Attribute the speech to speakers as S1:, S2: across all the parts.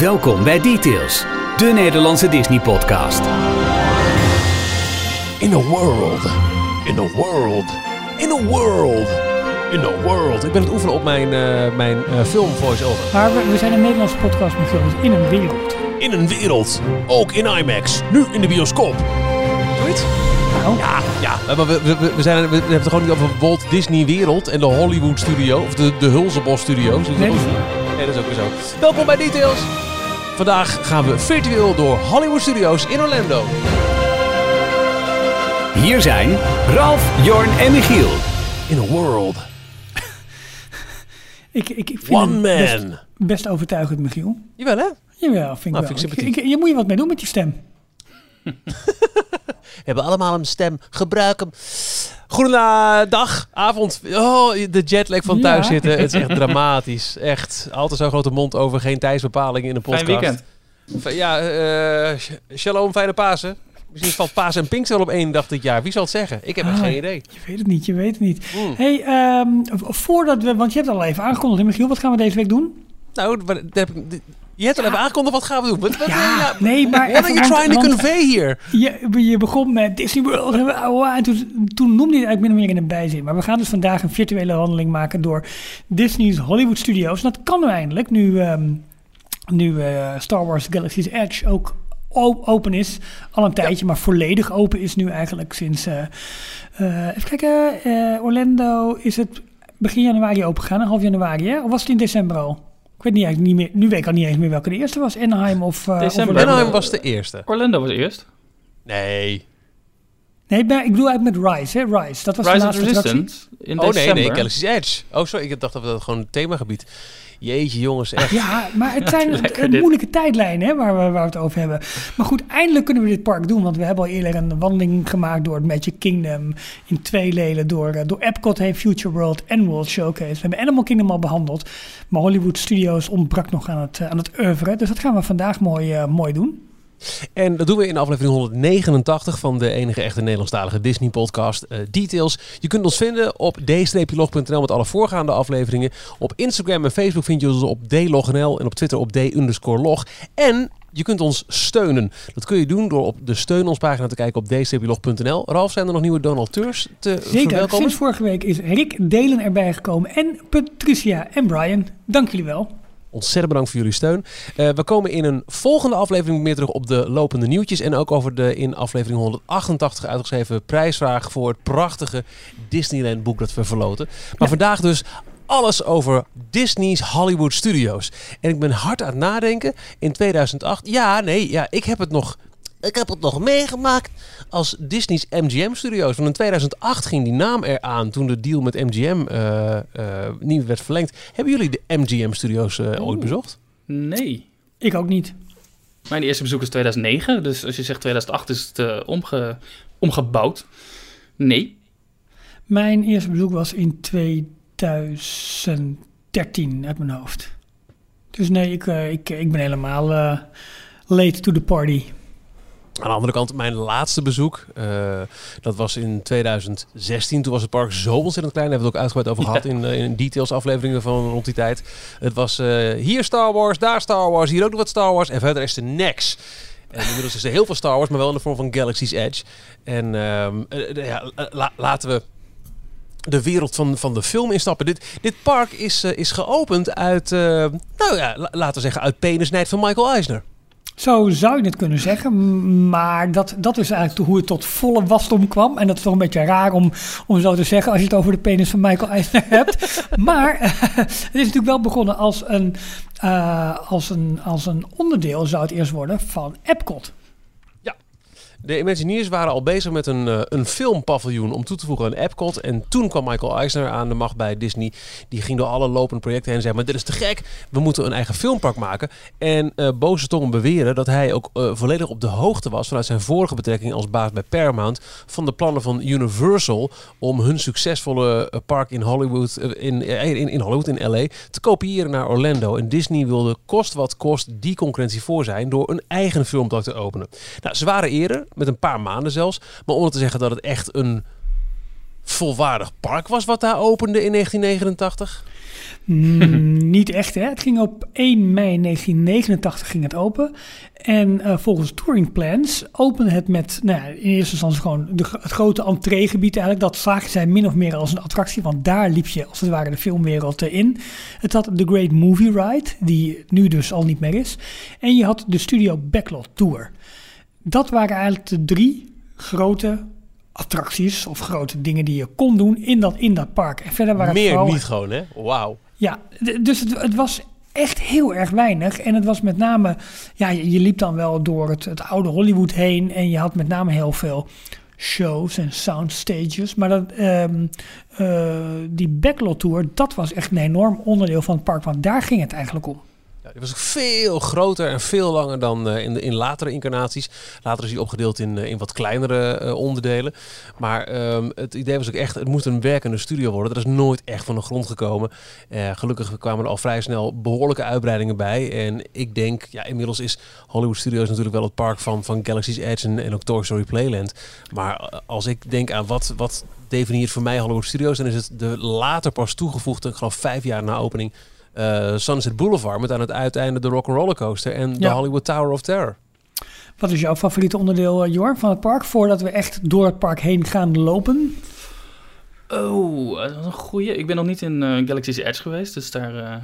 S1: Welkom bij Details, de Nederlandse Disney-podcast.
S2: In a world. In a world. In a world. In a world. Ik ben het oefenen op mijn, eh, mijn eh, film voice-over.
S3: Maar we, we zijn een Nederlandse podcast, Michiel, dus in een wereld.
S2: In een wereld. Ook in IMAX. Nu in de bioscoop. Zoiets?
S3: Nou,
S2: Ja, ja. Maar we, we, we, we zijn, we, hebben het gewoon niet over Walt Disney Wereld en de Hollywood Studio. Of de, de Hulzenbos Studios.
S3: Nee, dat
S2: is ook weer zo. Welkom bij Details. Vandaag gaan we virtueel door Hollywood Studios in Orlando.
S1: Hier zijn Ralf, Jorn en Michiel.
S2: In a world.
S3: ik, ik, ik vind
S2: One
S3: het best,
S2: man.
S3: best overtuigend, Michiel.
S2: Jawel hè?
S3: Jawel, vind ik
S2: Nou,
S3: wel.
S2: vind ik
S3: Ik-
S2: sympathiek.
S3: ik- je moet je wat mee doen met die stem.
S2: We hebben allemaal een stem. Gebruik hem. Goedendag, avond. Oh, de jetlag van thuis
S3: Ja.
S2: zitten. Het is echt dramatisch. Echt. Altijd zo'n grote mond over geen tijdsbepaling in een podcast.
S4: Fijn weekend.
S2: Ja, eh, sh- shalom, fijne Pasen. Misschien valt Pasen en Pinkster op één dag dit jaar. Wie zal het zeggen? Ik heb
S3: Ah.
S2: geen idee.
S3: Je weet het niet, je weet het niet.
S2: Hmm.
S3: hey, ehm, voordat we, want je hebt al even aangekondigd, Michiel, wat gaan we deze week doen?
S2: Nou, dat heb ik- je hebt al even aangekondigd. Wat gaan we doen? Wat, wat,
S3: Ja, nee, maar
S2: What are you
S3: want-
S2: trying to
S3: want
S2: convey here?
S3: Je, je begon met Disney World en, toen, toen noemde je het eigenlijk min of meer in een bijzin. Maar we gaan dus vandaag een virtuele wandeling maken door Disney's Hollywood Studios. En dat kan nu eindelijk, nu, ehm, nu eh, Star Wars Galaxy's Edge ook open is. Al een tijdje, maar volledig open is nu eigenlijk sinds... eh, eh, even kijken, Orlando is het begin januari open gegaan, half januari hè? Of was het in december al? Ik weet niet, eigenlijk niet meer, nu weet ik al niet eens meer welke de eerste was. Anaheim of, eh, of
S4: December.
S2: Anaheim was de eerste.
S4: Orlando was eerst.
S2: Nee.
S3: Nee, ik ben- ik bedoel eigenlijk met Rise, hè? Rise. Dat was de
S4: Rise of
S3: laatste.
S4: Resistance in
S2: Oh nee,
S4: december.
S2: nee, Galaxy's Edge. Oh sorry, ik dacht dat we dat gewoon het themagebied. Jeetje jongens, echt.
S3: Ja, maar het zijn een moeilijke tijdlijnen hè, waar, we, waar we het over hebben. Maar goed, eindelijk kunnen we dit park doen. Want we hebben al eerder een wandeling gemaakt door het Magic Kingdom. In twee leden door, eh, door Epcot heen, Future World en World Showcase. We hebben Animal Kingdom al behandeld. Maar Hollywood Studios ontbrak nog aan het, eh, aan het oeuvre. Dus dat gaan we vandaag mooi, eh, mooi doen.
S2: En dat doen we in aflevering 189 van de enige echte Nederlandstalige Disney podcast eh, Details. Je kunt ons vinden op d-log.nl met alle voorgaande afleveringen. Op Instagram en Facebook vind je ons op dlognl en op Twitter op d-log. En je kunt ons steunen. Dat kun je doen door op de steun ons pagina te kijken op d-log.nl. Ralf, zijn er nog nieuwe donateurs te
S3: Zeker,
S2: verwelkomen?
S3: sinds vorige week is Rick Delen erbij gekomen. En Patricia en Brian. Dank jullie wel.
S2: Ontzettend bedankt voor jullie steun. Eh, we komen in een volgende aflevering meer terug op de lopende nieuwtjes. En ook over de in aflevering 188 uitgeschreven prijsvraag voor het prachtige Disneyland boek dat we verloten. Maar
S3: Ja.
S2: vandaag dus alles over Disney's Hollywood Studios. En ik ben hard aan het nadenken. In 2008, ja nee, ja, ik heb het nog... Ik heb het nog meegemaakt als Disney's MGM Studios. Want in 2008 ging die naam eraan toen de deal met MGM eh, eh, niet werd verlengd. Hebben jullie de MGM Studios eh, ooit bezocht?
S4: Nee.
S3: Ik ook niet.
S4: Mijn eerste bezoek is 2009. Dus als je zegt 2008 is het omge, omgebouwd. Nee.
S3: Mijn eerste bezoek was in 2013 uit mijn hoofd. Dus nee, ik, ik, ik ben helemaal eh, late to the party.
S2: Aan de andere kant, mijn laatste bezoek, eh, dat was in 2016. Toen was het park zo ontzettend klein. Daar hebben we het ook uitgebreid over gehad in, eh, in details afleveringen van rond die tijd. Het was eh, hier Star Wars, daar Star Wars, hier ook nog wat Star Wars. En verder is er niks. En inmiddels is er heel veel Star Wars, maar wel in de vorm van Galaxy's Edge. En ehm, eh, eh, ja, la- laten we de wereld van, van de film instappen. Dit, dit park is, is geopend uit, nou ja, la- laten we zeggen, uit penisnijd van Michael Eisner.
S3: Zo zou je het kunnen zeggen. Maar dat, dat is eigenlijk hoe het tot volle wasdom kwam. En dat is toch een beetje raar om, om zo te zeggen als je het over de penis van Michael Eisner hebt. maar het is natuurlijk wel begonnen als een, eh, als, een, als een onderdeel, zou het eerst worden, van Epcot.
S2: De Imagineers waren al bezig met een, eh, een filmpaviljoen om toe te voegen aan Epcot. En toen kwam Michael Eisner aan de macht bij Disney. Die ging door alle lopende projecten heen en zei... maar dit is te gek, we moeten een eigen filmpark maken. En eh boze tongen beweren dat hij ook eh, volledig op de hoogte was... vanuit zijn vorige betrekking als baas bij Paramount... van de plannen van Universal om hun succesvolle park in Hollywood... in, in, in Hollywood, in L.A., te kopiëren naar Orlando. En Disney wilde kost wat kost die concurrentie voor zijn... door een eigen filmpark te openen. Nou, ze waren eerder, met een paar maanden zelfs. Maar om te zeggen dat het echt een volwaardig park was wat daar opende in 1989?
S3: Mm, niet echt, hè? Het ging op 1 mei 1989 ging het open. En uh, volgens Touring Plans opende het met, nou ja, in eerste instantie gewoon de, het grote entreegebied eigenlijk. Dat zagen zij min of meer als een attractie, want daar liep je als het ware de filmwereld in. Het had de Great Movie Ride, die nu dus al niet meer is. En je had de Studio Backlot Tour. Dat waren eigenlijk de drie grote attracties of grote dingen die je kon doen in dat, in dat park. En verder waren
S2: Meer niet gewoon, hè? Wauw.
S3: Ja, dus het, het was echt heel erg weinig. En het was met name, ja, je, je liep dan wel door het, het oude Hollywood heen. En je had met name heel veel shows en soundstages. Maar dat, ehm, eh, die backlot tour, dat was echt een enorm onderdeel van het park. Want daar ging het eigenlijk om.
S2: Die was ook veel groter en veel langer dan eh, in, de, in latere incarnaties. Later is hij opgedeeld in, eh, in wat kleinere eh, onderdelen. Maar ehm, het idee was ook echt, het moet een werkende studio worden. Dat is nooit echt van de grond gekomen. Gelukkig kwamen er al vrij snel behoorlijke uitbreidingen bij. En ik denk, ja, inmiddels is Hollywood Studios natuurlijk wel het park van, van Galaxy's Edge en, ook Toy Story Playland. Maar als ik denk aan wat, wat definieert voor mij Hollywood Studios, dan is het de later pas toegevoegde, ik geloof vijf jaar na opening, eh, Sunset Boulevard met aan het uiteinde de Rock'n'Roller Coaster en de
S3: Ja.
S2: Hollywood Tower of Terror.
S3: Wat is jouw favoriete onderdeel, eh, Jor, van het park? Voordat we echt door het park heen gaan lopen.
S4: Oh, dat is een goeie. Ik ben nog niet in eh, Galaxy's Edge geweest, dus daar, eh,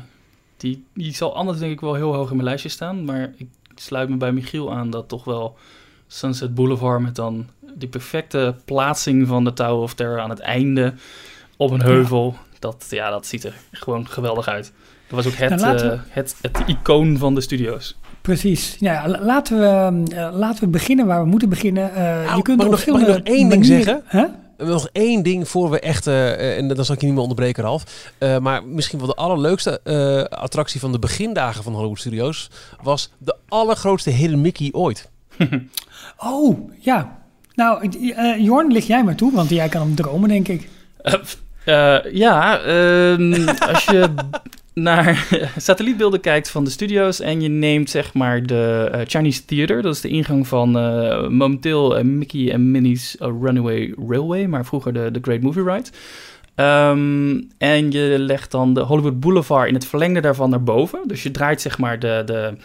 S4: die, die zal anders denk ik wel heel hoog in mijn lijstje staan. Maar ik sluit me bij Michiel aan dat toch wel Sunset Boulevard met dan die perfecte plaatsing van de Tower of Terror aan het einde op een heuvel. Dat, ja, dat ziet er gewoon geweldig uit. Dat was ook het,
S3: Nou, we-
S4: eh, het, het icoon van de studio's.
S3: Precies. Nou ja, la- laten, we, eh, laten we beginnen waar we moeten beginnen. Eh,
S2: Nou,
S3: je kunt
S2: mag nog- mag ik nog één ding zeggen? Nog één ding voor we echt, en dan zal ik je niet meer onderbreken, Ralf. Eh, maar misschien wel de allerleukste eh, attractie van de begindagen van Hollywood Studios was de allergrootste Hidden Mickey ooit.
S3: Oh, ja. Nou, eh Jorn, lig jij maar toe, want jij kan hem dromen, denk ik.
S4: Eh, ja, ehm, als je naar satellietbeelden kijkt van de studio's en je neemt zeg maar de eh, Chinese Theater, dat is de ingang van eh, momenteel eh, Mickey en Minnie's Runaway Railway, maar vroeger de, de Great Movie Ride. Ehm, en je legt dan de Hollywood Boulevard in het verlengde daarvan naar boven. Dus je draait zeg maar de, de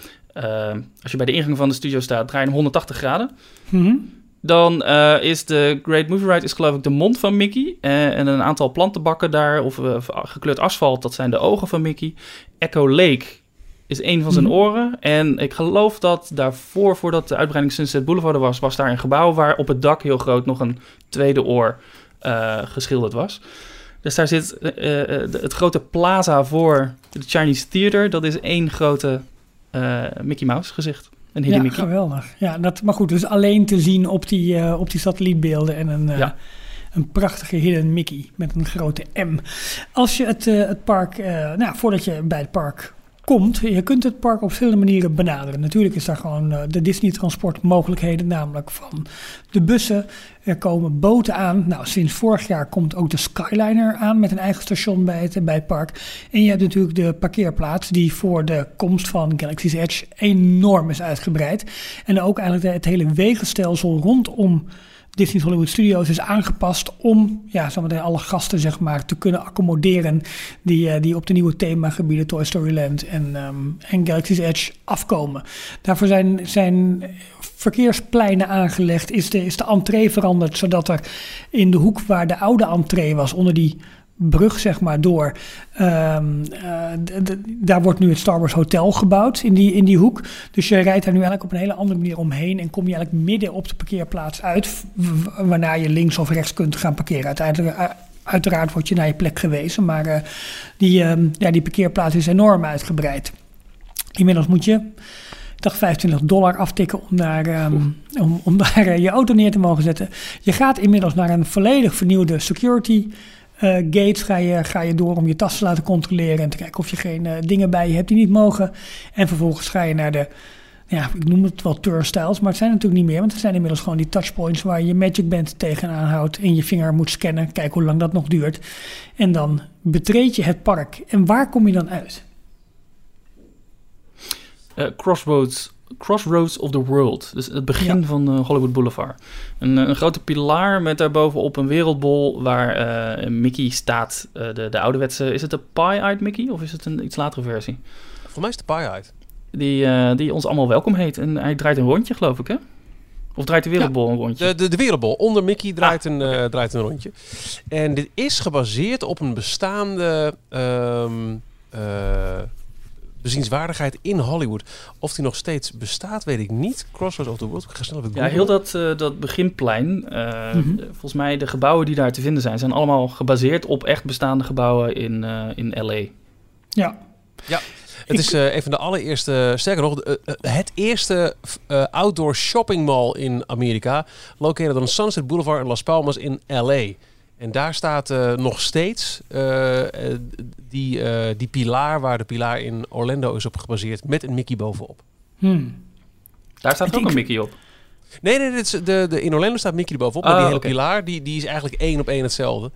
S4: als je bij de ingang van de studio staat, draai je hem 180 graden.
S3: Mhm.
S4: Dan eh, is de Great Movie Ride is geloof ik de mond van Mickey. eh, en een aantal plantenbakken daar, of eh, gekleurd asfalt, dat zijn de ogen van Mickey. Echo Lake is een van zijn
S3: Mhm.
S4: oren. En ik geloof dat daarvoor, voordat de uitbreiding Sunset Boulevard er was, was daar een gebouw waar op het dak heel groot nog een tweede oor geschilderd was. Dus daar zit de- het grote plaza voor de Chinese Theater. Dat is één grote Mickey Mouse gezicht. Een hidden
S3: Ja,
S4: Mickey.
S3: geweldig. Ja, dat, maar goed, dus alleen te zien op die, eh, op die satellietbeelden en een, eh,
S4: Ja.
S3: een prachtige hidden Mickey met een grote M. Als je het, eh, het park, nou, voordat je bij het park komt, je kunt het park op verschillende manieren benaderen. Natuurlijk is daar gewoon eh, de Disney transportmogelijkheden, namelijk van de bussen. Er komen boten aan. Nou, sinds vorig jaar komt ook de Skyliner aan met een eigen station bij het, bij het park. En je hebt natuurlijk de parkeerplaats die voor de komst van Galaxy's Edge enorm is uitgebreid. En ook eigenlijk het hele wegenstelsel rondom Disney's Hollywood Studios is aangepast om ja, alle gasten zeg maar, te kunnen accommoderen die, eh, die op de nieuwe themagebieden Toy Story Land en, ehm, en Galaxy's Edge afkomen. Daarvoor zijn, zijn verkeerspleinen aangelegd, is de, is de entree veranderd, zodat er in de hoek waar de oude entree was, onder die brug zeg maar door, d- daar wordt nu het Star Wars Hotel gebouwd in die, in die hoek. Dus je rijdt daar nu eigenlijk op een hele andere manier omheen en kom je eigenlijk midden op de parkeerplaats uit, waarna je links of rechts kunt gaan parkeren. Uiteindelijk, uiteraard word je naar je plek gewezen, maar eh, die, ehm, ja, die parkeerplaats is enorm uitgebreid. Inmiddels moet je, ik dacht 25 dollar aftikken om daar, ehm, om, om daar eh, je auto neer te mogen zetten. Je gaat inmiddels naar een volledig vernieuwde security eh, gates. Ga je, ga je door om je tas te laten controleren en te kijken of je geen eh, dingen bij je hebt die niet mogen. En vervolgens ga je naar de, ja, ik noem het wel turnstiles, maar het zijn natuurlijk niet meer. Want het zijn inmiddels gewoon die touchpoints waar je je Magic Band tegenaan houdt en je vinger moet scannen. Kijken hoe lang dat nog duurt. En dan betreed je het park. En waar kom je dan uit?
S4: Eh, Crossroads Crossroads of the World. Dus het begin
S3: Ja.
S4: van eh, Hollywood Boulevard. Een, een grote pilaar met daarbovenop een wereldbol waar eh, Mickey staat. Eh, de, de ouderwetse, is het de Pie-Eyed Mickey of is het een iets latere versie?
S2: Voor mij is de pie-eyed.
S4: Die, eh, die ons allemaal welkom heet. En hij draait een rondje, geloof ik, hè? Of draait de wereldbol een rondje?
S2: De, de, de wereldbol. Onder Mickey draait,
S4: Ah,
S2: een, eh, draait een rondje. En dit is gebaseerd op een bestaande ehm, eh, bezienswaardigheid in Hollywood. Of die nog steeds bestaat, weet ik niet. Crossroads of the World. Ik ga snel even
S4: Ja, heel dat, eh, dat beginplein. eh,
S3: Mhm.
S4: Volgens mij de gebouwen die daar te vinden zijn, zijn allemaal gebaseerd op echt bestaande gebouwen in, eh, in LA.
S3: Ja.
S2: Het
S3: Ik-
S2: is eh, een van de allereerste, sterker nog, het eerste eh, outdoor shopping mall in Amerika. Located on Sunset Boulevard in Las Palmas in LA. En daar staat eh, nog steeds eh, eh, die, eh, die pilaar waar de pilaar in Orlando is op gebaseerd met een Mickey bovenop.
S3: Hmm.
S4: Daar staat
S3: Ik
S4: ook een Mickey op.
S2: Nee, nee, dit is de, de, in Orlando staat Mickey er bovenop. maar
S4: Ah,
S2: die hele pilaar die, die is eigenlijk één op één hetzelfde.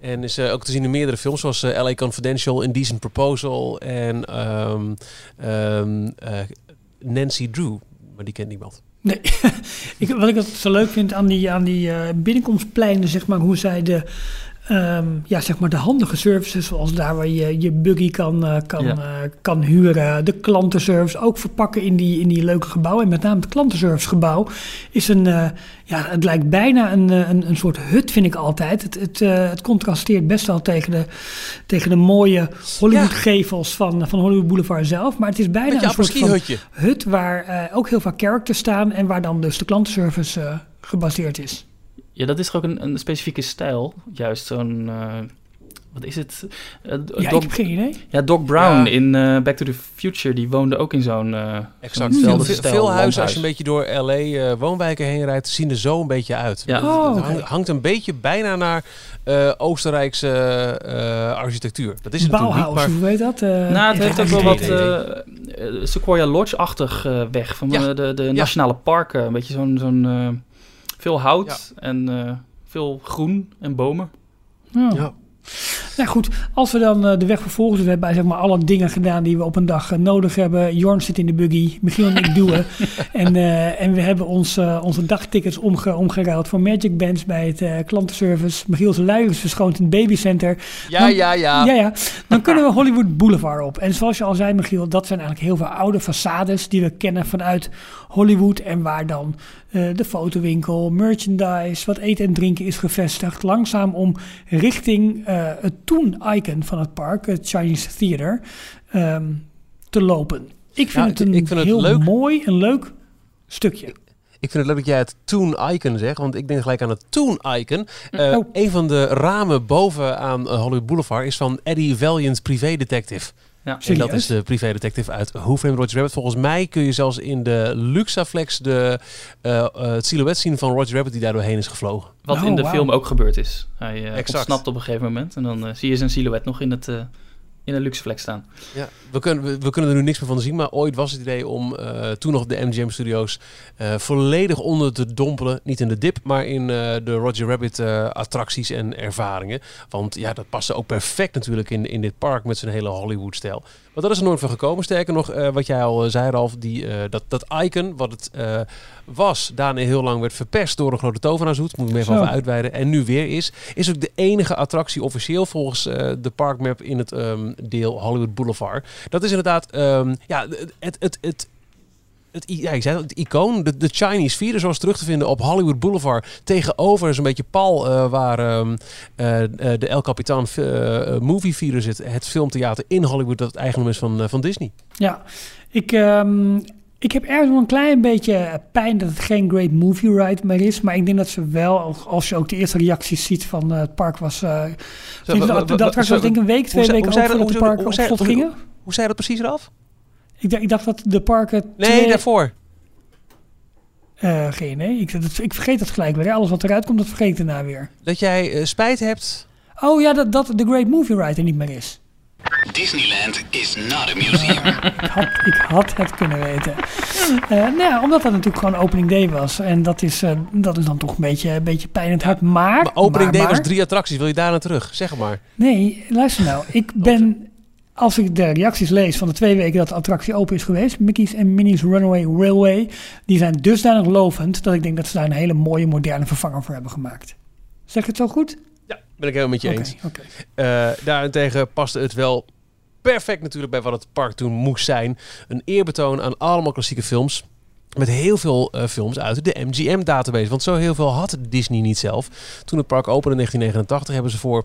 S2: En is eh, ook te zien in meerdere films, zoals LA Confidential, Indecent Proposal en ehm, ehm, eh, Nancy Drew. Maar die kent niemand.
S3: Nee, ik, wat ik zo leuk vind aan die, aan die eh, binnenkomstpleinen, zeg maar, hoe zij de, ehm, ja, zeg maar de handige services, zoals daar waar je je buggy kan, eh, kan,
S4: Ja.
S3: eh, kan huren, de klantenservice ook verpakken in die, in die leuke gebouwen. En met name het klantenservicegebouw is een, eh, ja, het lijkt bijna een, een, een soort hut, vind ik altijd. Het, het, het contrasteert best wel tegen de, tegen de mooie Hollywood-gevels van, van Hollywood Boulevard zelf. Maar het is bijna een soort van hut waar ook heel veel characters staan en waar dan dus de klantenservice gebaseerd is.
S4: Ja, dat is toch ook een, een specifieke stijl. Juist zo'n... eh, wat is het? Eh,
S3: Ja,
S4: Doc,
S3: ik heb geen idee.
S4: ja, Doc Brown
S2: Ja.
S4: in eh, Back to the Future, die woonde ook in zo'n... eh,
S2: Exact. Veel,
S4: stijl
S2: veel huizen, als je een beetje door LA eh, woonwijken heen rijdt, zien er zo een beetje uit.
S4: Ja.
S2: Het-
S3: Oh,
S2: hangt, hangt een beetje bijna naar eh, Oostenrijkse eh, architectuur. Dat is het
S3: Bauhaus,
S2: maar
S3: hoe weet dat? Eh,
S4: nou, het heeft ook wel wat Sequoia Lodge-achtig eh, weg. Van
S2: Ja.
S4: de, de nationale parken. Een beetje zo'n... zo'n eh, veel hout
S2: Ja.
S4: en eh, veel groen en bomen.
S3: Ja. Nou goed, als we dan eh, de weg vervolgen, dus we hebben zeg maar alle dingen gedaan die we op een dag eh, nodig hebben. Jorn zit in de buggy, Michiel en ik duwen. en, eh, en we hebben ons, onze dagtickets omge omgeruild voor Magic Bands bij het eh, klantenservice. Michiel zijn luier is verschoond in het babycenter.
S2: ja,
S3: Dan-
S2: ja, ja.
S3: Ja, ja. Dan kunnen we Hollywood Boulevard op. En zoals je al zei, Michiel, dat zijn eigenlijk heel veel oude façades die we kennen vanuit Hollywood. En waar dan de fotowinkel, merchandise, wat eten en drinken is gevestigd. Langzaam om richting eh, het toen-icon van het park, het Chinese Theater, ehm, te lopen. Ik vind
S2: Ja,
S3: het een
S2: ik vind het
S3: heel
S2: leuk.
S3: mooi en leuk stukje.
S2: Ik vind het leuk dat jij het Toon Icon zegt, want ik denk gelijk aan het Toon Icon.
S3: Oh.
S2: Een van de ramen boven aan eh, Hollywood Boulevard is van Eddie Valiant Privé Detective.
S4: Ja.
S2: En dat is de privé detective uit Who Framed Roger Rabbit. Volgens mij kun je zelfs in de Luxaflex de, eh, eh, het silhouet zien van Roger Rabbit die daar doorheen is gevlogen.
S4: Wat
S3: Oh,
S4: in de film ook gebeurd is. Hij eh
S2: Exact.
S4: ontsnapt op een gegeven moment. En dan zie je zijn silhouet nog in, het, eh, in een luxe vlek staan.
S2: Ja, we, kunnen, we, kunnen er nu niks meer van zien, maar ooit was het idee om eh, toen nog de MGM Studios eh, volledig onder te dompelen. Niet in de dip, maar in eh, de Roger Rabbit attracties en ervaringen. Want ja, dat paste ook perfect natuurlijk in, in dit park met zijn hele Hollywood-stijl. Maar dat is er nooit van gekomen. Sterker nog, eh, wat jij al eh, zei, Ralf, die, eh, dat, dat icon, wat het eh, was, daarna heel lang werd verpest door een grote tovenaarshoed. Moet ik me even over uitweiden. En nu weer is, is ook de enige attractie officieel volgens de parkmap in het ehm, deel Hollywood Boulevard. Dat is inderdaad, ehm, ja, het, het, het, het het, ja, ik zei het, het icoon, de, de Chinese Theater zoals terug te vinden op Hollywood Boulevard. Tegenover is een beetje pal eh, waar ehm, eh, eh, de El Capitan Movie Theater zit. Het filmtheater in Hollywood dat het eigendom is van, van Disney.
S3: Ja, ik, ehm, ik heb ergens wel een klein beetje pijn dat het geen Great Movie Ride meer is. Maar ik denk dat ze wel, als- je ook de eerste reacties ziet van het park was...
S2: Zo,
S3: dat, dat was denk ik een week, twee weken
S2: zei
S3: voordat de
S2: dat- hoe- hoe
S3: op
S2: hoe-
S3: gingen.
S2: Hoe zei dat precies eraf?
S3: Ik, dacht- ik dacht dat de parken...
S2: Nee,
S3: twee-
S2: daarvoor.
S3: Eh, geen idee. Ik, dat- ik vergeet het gelijk weer. Alles wat eruit komt, dat vergeet ik daarna weer.
S2: Dat jij eh, spijt hebt.
S3: Oh ja, dat, dat de Great Movie Ride er niet meer is.
S5: Disneyland is not a museum.
S3: Ik had, ik had het kunnen weten. Eh, nou ja, omdat dat natuurlijk gewoon opening day was. En dat is, eh, dat is dan toch een beetje, een beetje pijn in het hart. Maar,
S2: Maar opening
S3: maar,
S2: day was drie attracties. Wil je daar naar terug? Zeg maar.
S3: Nee, luister nou. Ik ben als ik de reacties lees van de twee weken dat de attractie open is geweest, Mickey's en Minnie's Runaway Railway, die zijn dusdanig lovend dat ik denk dat ze daar een hele mooie moderne vervanger voor hebben gemaakt. Zeg ik het zo goed?
S2: Ja, ben ik helemaal met je eens. Eh, daarentegen paste het wel perfect natuurlijk bij wat het park toen moest zijn. Een eerbetoon aan allemaal klassieke films. Met heel veel eh, films uit de MGM-database. Want zo heel veel had Disney niet zelf. Toen het park opende in 1989 hebben ze voor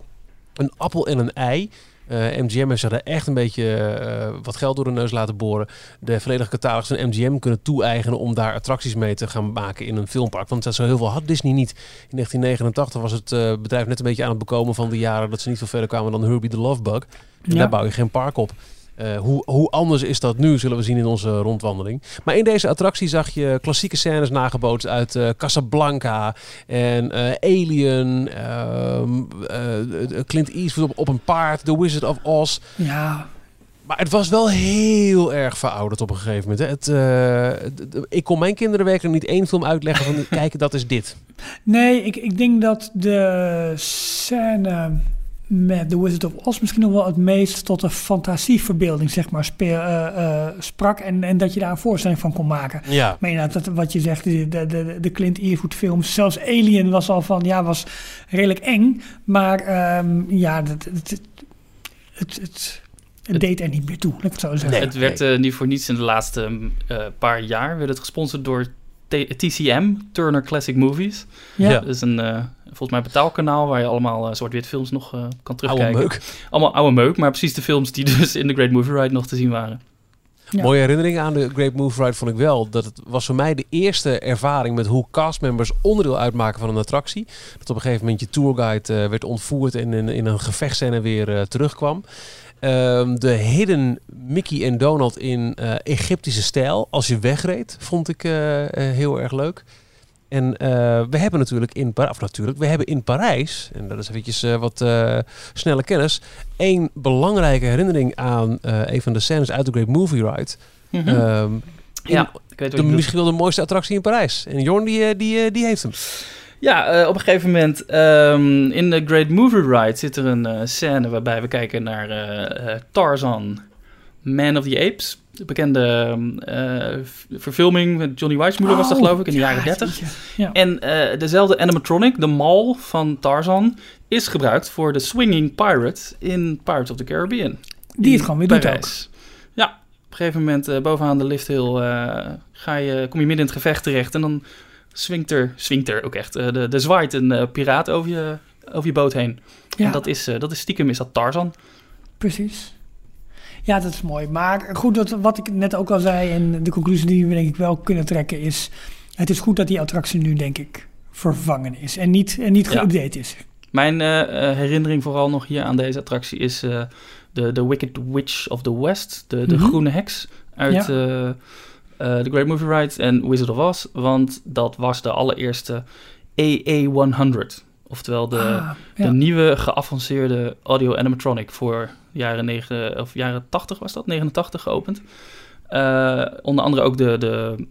S2: een appel en een ei... eh, MGM heeft zich daar echt een beetje eh, wat geld door de neus laten boren. De volledige catalogus van MGM kunnen toe-eigenen om daar attracties mee te gaan maken in een filmpark. Want dat zo heel veel had Disney niet. In 1989 was het eh, bedrijf net een beetje aan het bekomen van de jaren dat ze niet veel verder kwamen dan Herbie the Love Bug. En
S3: Ja.
S2: daar bouw je geen park op. Eh, hoe, hoe anders is dat nu, zullen we zien in onze rondwandeling. Maar in deze attractie zag je klassieke scènes nagebootst uit eh, Casablanca en eh, Alien, ehm, eh, Clint Eastwood op, op een paard, The Wizard of Oz.
S3: Ja,
S2: Maar het was wel heel erg verouderd op een gegeven moment. Hè. Het, ik kon mijn kinderen werkelijk niet één film uitleggen van kijk, dat is dit.
S3: Nee, ik, ik denk dat de scène met The Wizard of Oz misschien nog wel het meest tot een fantasieverbeelding, zeg maar, speel, eh, eh, sprak. En, en dat je daar een voorstelling van kon maken.
S2: Ja.
S3: Maar inderdaad, dat, wat je zegt, de, de, de, de Clint Eastwood films, zelfs Alien was al van, ja, was redelijk eng. Maar ehm, ja, het, het, het, het, het, het deed er niet meer toe, laat ik het zo zeggen.
S2: Nee.
S4: het werd eh, niet voor niets in de laatste eh, paar jaar werd het gesponsord door TCM, Turner Classic Movies.
S3: Ja.
S4: Dat is een eh, volgens mij betaalkanaal waar je allemaal eh, zwart-wit films nog eh, kan
S2: Oude
S4: terugkijken.
S2: meuk.
S4: Allemaal oude meuk, maar precies de films die dus in de Great Movie Ride nog te zien waren.
S3: Ja.
S2: Mooie herinnering aan de Great Move Ride vond ik wel. Dat het was voor mij de eerste ervaring met hoe castmembers onderdeel uitmaken van een attractie. Dat op een gegeven moment je tourguide eh, werd ontvoerd en in, in een gevechtscène weer eh, terugkwam. Ehm, de hidden Mickey en Donald in eh, Egyptische stijl, als je wegreed, vond ik eh, eh, heel erg leuk. En eh, we hebben natuurlijk in of natuurlijk, we hebben in Parijs, en dat is eventjes wat eh, snelle kennis, één belangrijke herinnering aan eh, een van de scènes uit de Great Movie Ride.
S4: Mhm.
S2: Ehm,
S4: ja, ik weet wat
S2: de, misschien wel de mooiste attractie in Parijs. En Jorn die, die, die heeft hem.
S4: Ja, eh, op een gegeven moment ehm, in de Great Movie Ride zit er een eh, scène waarbij we kijken naar eh, Tarzan, Man of the Apes. De bekende ehm, eh, verfilming met Johnny Weissmuller was dat
S3: Oh,
S4: geloof ik in de
S3: ja,
S4: jaren 30.
S3: jeetje. Ja.
S4: En dezelfde animatronic, de mal van Tarzan, is gebruikt voor de Swinging Pirate in Pirates of the Caribbean.
S3: Die het gewoon weer doet ook.
S4: Ja, op een gegeven moment bovenaan de lift heel, eh, ga je, kom je midden in het gevecht terecht en dan swingt er, swingt er ook echt, eh, de, de zwaait een eh, piraat over je, over je boot heen.
S3: Ja.
S4: En dat is, eh, dat is stiekem is dat Tarzan.
S3: Precies. Ja, dat is mooi. Maar goed, dat, wat ik net ook al zei en de conclusie die we denk ik wel kunnen trekken is... het is goed dat die attractie nu denk ik vervangen is en niet, en niet
S4: Ja.
S3: geüpdate is.
S4: Mijn herinnering vooral nog hier aan deze attractie is eh, de, de Wicked Witch of the West, de, de
S3: Mhm.
S4: groene heks uit
S3: Ja.
S4: The Great Movie Ride en Wizard of Oz. Want dat was de allereerste AA100. Oftewel de,
S3: Ah, ja.
S4: de nieuwe geavanceerde audio animatronic voor jaren, negen, of jaren 80 was dat, 89 geopend. Eh, onder andere ook de, de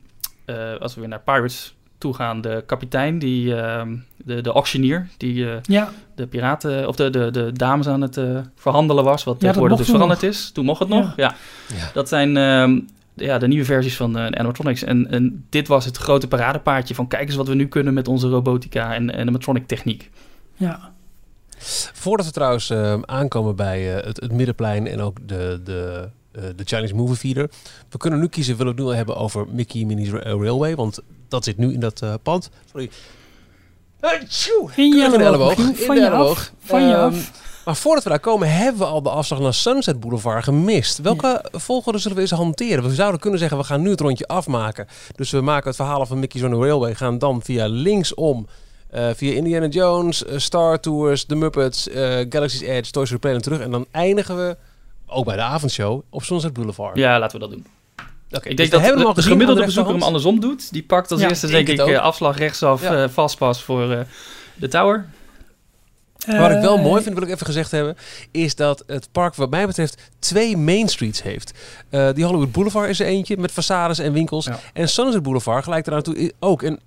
S4: eh, als we weer naar Pirates toe gaan, de kapitein, die, ehm, de, de auctioneer, die eh,
S3: ja,
S4: de piraten of de, de, de dames aan het eh, verhandelen was, wat
S3: dat
S4: tegenwoordig dus veranderd is. Toen mocht het nog, ja.
S2: Ja.
S4: Dat zijn ehm, ja, de nieuwe versies van eh, animatronics. En, en dit was het grote paradepaardje van kijk eens wat we nu kunnen met onze robotica en animatronic techniek.
S3: ja.
S2: Voordat we trouwens eh, aankomen bij eh, het, het middenplein en ook de, de, eh, de Chinese Movie Theater. We kunnen nu kiezen, willen we het nu al hebben over Mickey Minnie's eh, Railway. Want dat zit nu in dat eh, pand. Sorry.
S3: In je
S2: Keurig in de
S3: elleboog,
S2: In
S3: je af.
S2: elleboog.
S3: Van je
S2: Ehm,
S3: af.
S2: Maar voordat we daar komen, hebben we al de afslag naar Sunset Boulevard gemist. Welke volgorde zullen we eens hanteren? We zouden kunnen zeggen, we gaan nu het rondje afmaken. Dus we maken het verhaal van Mickey's on the Railway. Gaan dan via linksom, eh, via Indiana Jones, eh, Star Tours, The Muppets, eh, Galaxy's Edge, Toy Story Plane en terug. En dan eindigen we, ook bij de avondshow, op Sunset Boulevard.
S4: Ja, laten we dat doen.
S2: Oké,
S4: Ik
S2: dus
S4: denk dat de, de gemiddelde bezoeker hem andersom doet. Die pakt als
S3: Ja,
S4: eerste
S2: denk
S4: ik eh, afslag rechtsaf
S2: Ja.
S4: vastpas voor de tower.
S2: Wat ik wel
S3: Eh,
S2: mooi vind, wil ik even gezegd hebben, is dat het park wat mij betreft twee main streets heeft. Eh, die Hollywood Boulevard is er eentje met façades en winkels.
S4: Ja.
S2: En Sunset Boulevard gelijk eraan toe ook. En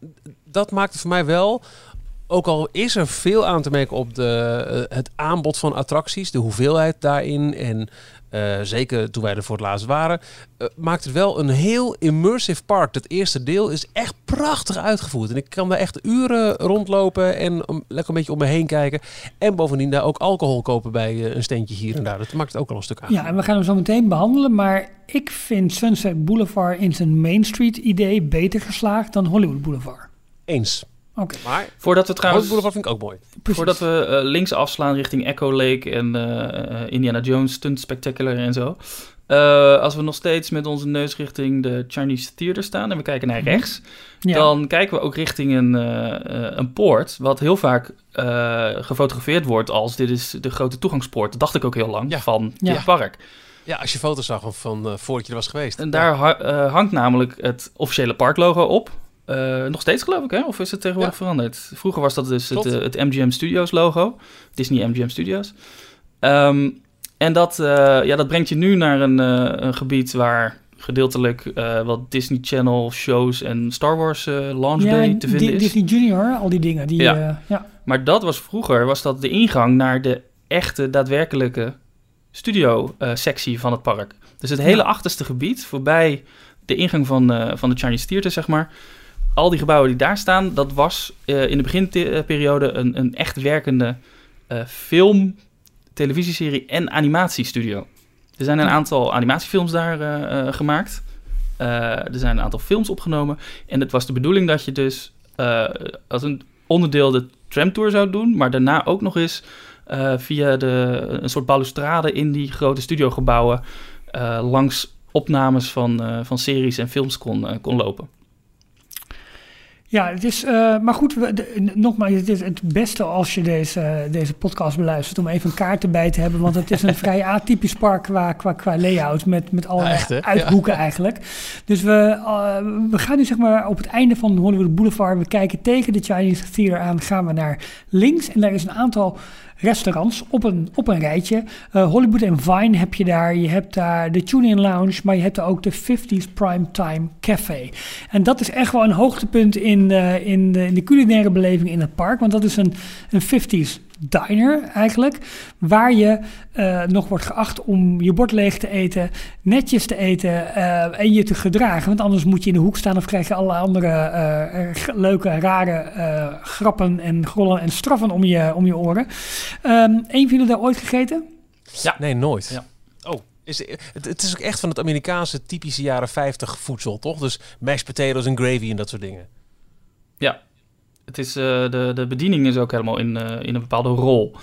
S2: dat maakt het voor mij wel, Ook al is er veel aan te merken op de, eh, het aanbod van attracties, de hoeveelheid daarin en eh, zeker toen wij er voor het laatst waren, eh, maakt het wel een heel immersive park. Het eerste deel is echt prachtig uitgevoerd. En ik kan daar echt uren rondlopen en lekker een beetje om me heen kijken. En bovendien daar ook alcohol kopen bij eh, een steentje hier en daar. Dat maakt het ook al een stuk aan.
S3: Ja, en we gaan hem zo meteen behandelen. Maar ik vind Sunset Boulevard in zijn Main Street idee beter geslaagd dan Hollywood Boulevard.
S2: Eens.
S3: Oké,
S2: Maar
S4: Voordat we trouwens...
S2: Hollywood Boulevard vind ik ook mooi.
S3: precies.
S4: Voordat we eh, links afslaan richting Echo Lake en eh, eh, Indiana Jones Stunt Spectacular en zo. Eh, als we nog steeds met onze neus richting de Chinese Theater staan en we kijken naar rechts,
S3: ja.
S4: dan kijken we ook richting een, een poort, wat heel vaak eh, gefotografeerd wordt als dit is de grote toegangspoort. Dat dacht ik ook heel lang
S2: Ja.
S4: van
S3: Ja.
S4: dit park.
S2: Ja, als je foto's zag van, van voordat je er was geweest.
S4: En daar ha- hangt namelijk het officiële parklogo op. Eh, nog steeds geloof ik, hè? Of is het tegenwoordig veranderd? Vroeger was dat dus het, eh, het MGM Studios logo. Disney MGM Studios. Ehm, en dat, eh, ja, dat brengt je nu naar een, een gebied waar gedeeltelijk wat Disney Channel shows en Star Wars Launch
S3: ja,
S4: Day te vinden is.
S3: Disney Junior, al die dingen. Die,
S4: Ja.
S3: ja.
S4: Maar dat was vroeger was dat de ingang naar de echte, daadwerkelijke studio-sectie van het park. Dus het hele achterste gebied, voorbij de ingang van, van de Chinese Theater, zeg maar. Al die gebouwen die daar staan, dat was eh, in de beginperiode een, een echt werkende eh, film, televisieserie en animatiestudio. Er zijn een aantal animatiefilms daar eh, gemaakt. Er zijn een aantal films opgenomen. En het was de bedoeling dat je dus als een onderdeel de tramtour zou doen, maar daarna ook nog eens via de, een soort balustrade in die grote studiogebouwen langs opnames van, van series en films kon, kon lopen.
S3: Ja, het is, eh, maar goed, we, de- nogmaals, het is het beste als je deze, deze podcast beluistert om even een kaart erbij te hebben, want het is een vrij atypisch park qua, qua, qua layout met, met allerlei
S2: echt,
S3: eigenlijk. Dus we, eh, we gaan nu zeg maar op het einde van Hollywood Boulevard, we kijken tegen de Chinese Theater aan, gaan we naar links en daar is een aantal restaurants op een, op een rijtje. Eh, Hollywood en Vine heb je daar. Je hebt daar de Tune-In Lounge, maar je hebt daar ook de 50s Primetime Café. En dat is echt wel een hoogtepunt in, eh, in, de, in de culinaire beleving in het park. Want dat is een, een 50s diner eigenlijk. Waar je eh, nog wordt geacht om je bord leeg te eten, netjes te eten eh, en je te gedragen. Want anders moet je in de hoek staan of krijg je alle andere eh, leuke, rare eh, grappen en grollen en straffen om je, om je oren. Ehm een van jullie daar ooit gegeten?
S4: Ja.
S2: Nee, nooit.
S4: Ja.
S2: Oh, is, het, het is ook echt van het Amerikaanse typische jaren 50 voedsel, toch? Dus mashed potatoes en gravy en dat soort dingen.
S4: Ja, het is, eh, de, de bediening is ook helemaal in, eh, in een bepaalde rol.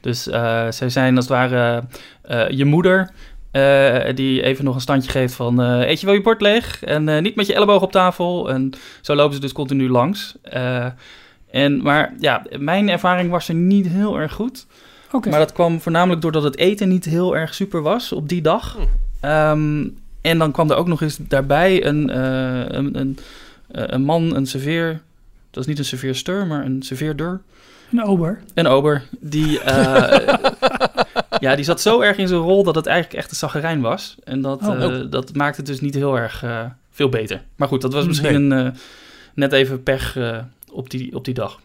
S4: Dus eh, zij zijn als het ware eh, je moeder... eh, die even nog een standje geeft van... eh, eet je wel je bord leeg? En eh, niet met je elleboog op tafel. En zo lopen ze dus continu langs. Eh, en, maar ja, mijn ervaring was er niet heel erg goed.
S3: Oké.
S4: Maar dat kwam voornamelijk doordat het eten niet heel erg super was op die dag.
S2: Hm.
S4: Ehm, en dan kwam er ook nog eens daarbij een, eh, een, een, eh, een man, een serveer... Dat is niet een serveerster, maar een serveerder.
S3: Een ober.
S4: Een ober. Die, eh, ja, die zat zo erg in zijn rol dat het eigenlijk echt een zaggerijn was. En dat,
S3: Oh.
S4: eh, dat maakte het dus niet heel erg eh, veel beter. Maar goed, dat was
S3: Nee.
S4: misschien een, net even pech op, die, op die dag.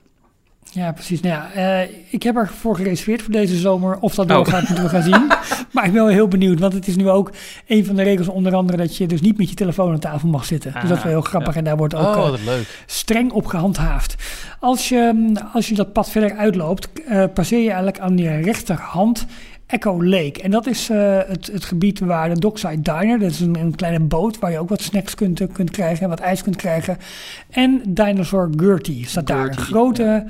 S3: Ja, precies. Nou ja, eh, ik heb ervoor gereserveerd voor deze zomer. Of dat
S4: Oh.
S3: doorgaat, moeten we gaan zien. maar ik ben wel heel benieuwd, want het is nu ook een van de regels onder andere dat je dus niet met je telefoon aan tafel mag zitten. dus dat is wel heel grappig en daar wordt ook
S2: oh,
S3: eh, streng op gehandhaafd. Als je, mm, als je dat pad verder uitloopt, eh, passeer je eigenlijk aan je rechterhand Echo Lake. En dat is eh, het, het gebied waar de Dockside Diner, dat is een, een kleine boot waar je ook wat snacks kunt, eh, kunt krijgen en wat ijs kunt krijgen. En Dinosaur Gertie staat daar. Een grote,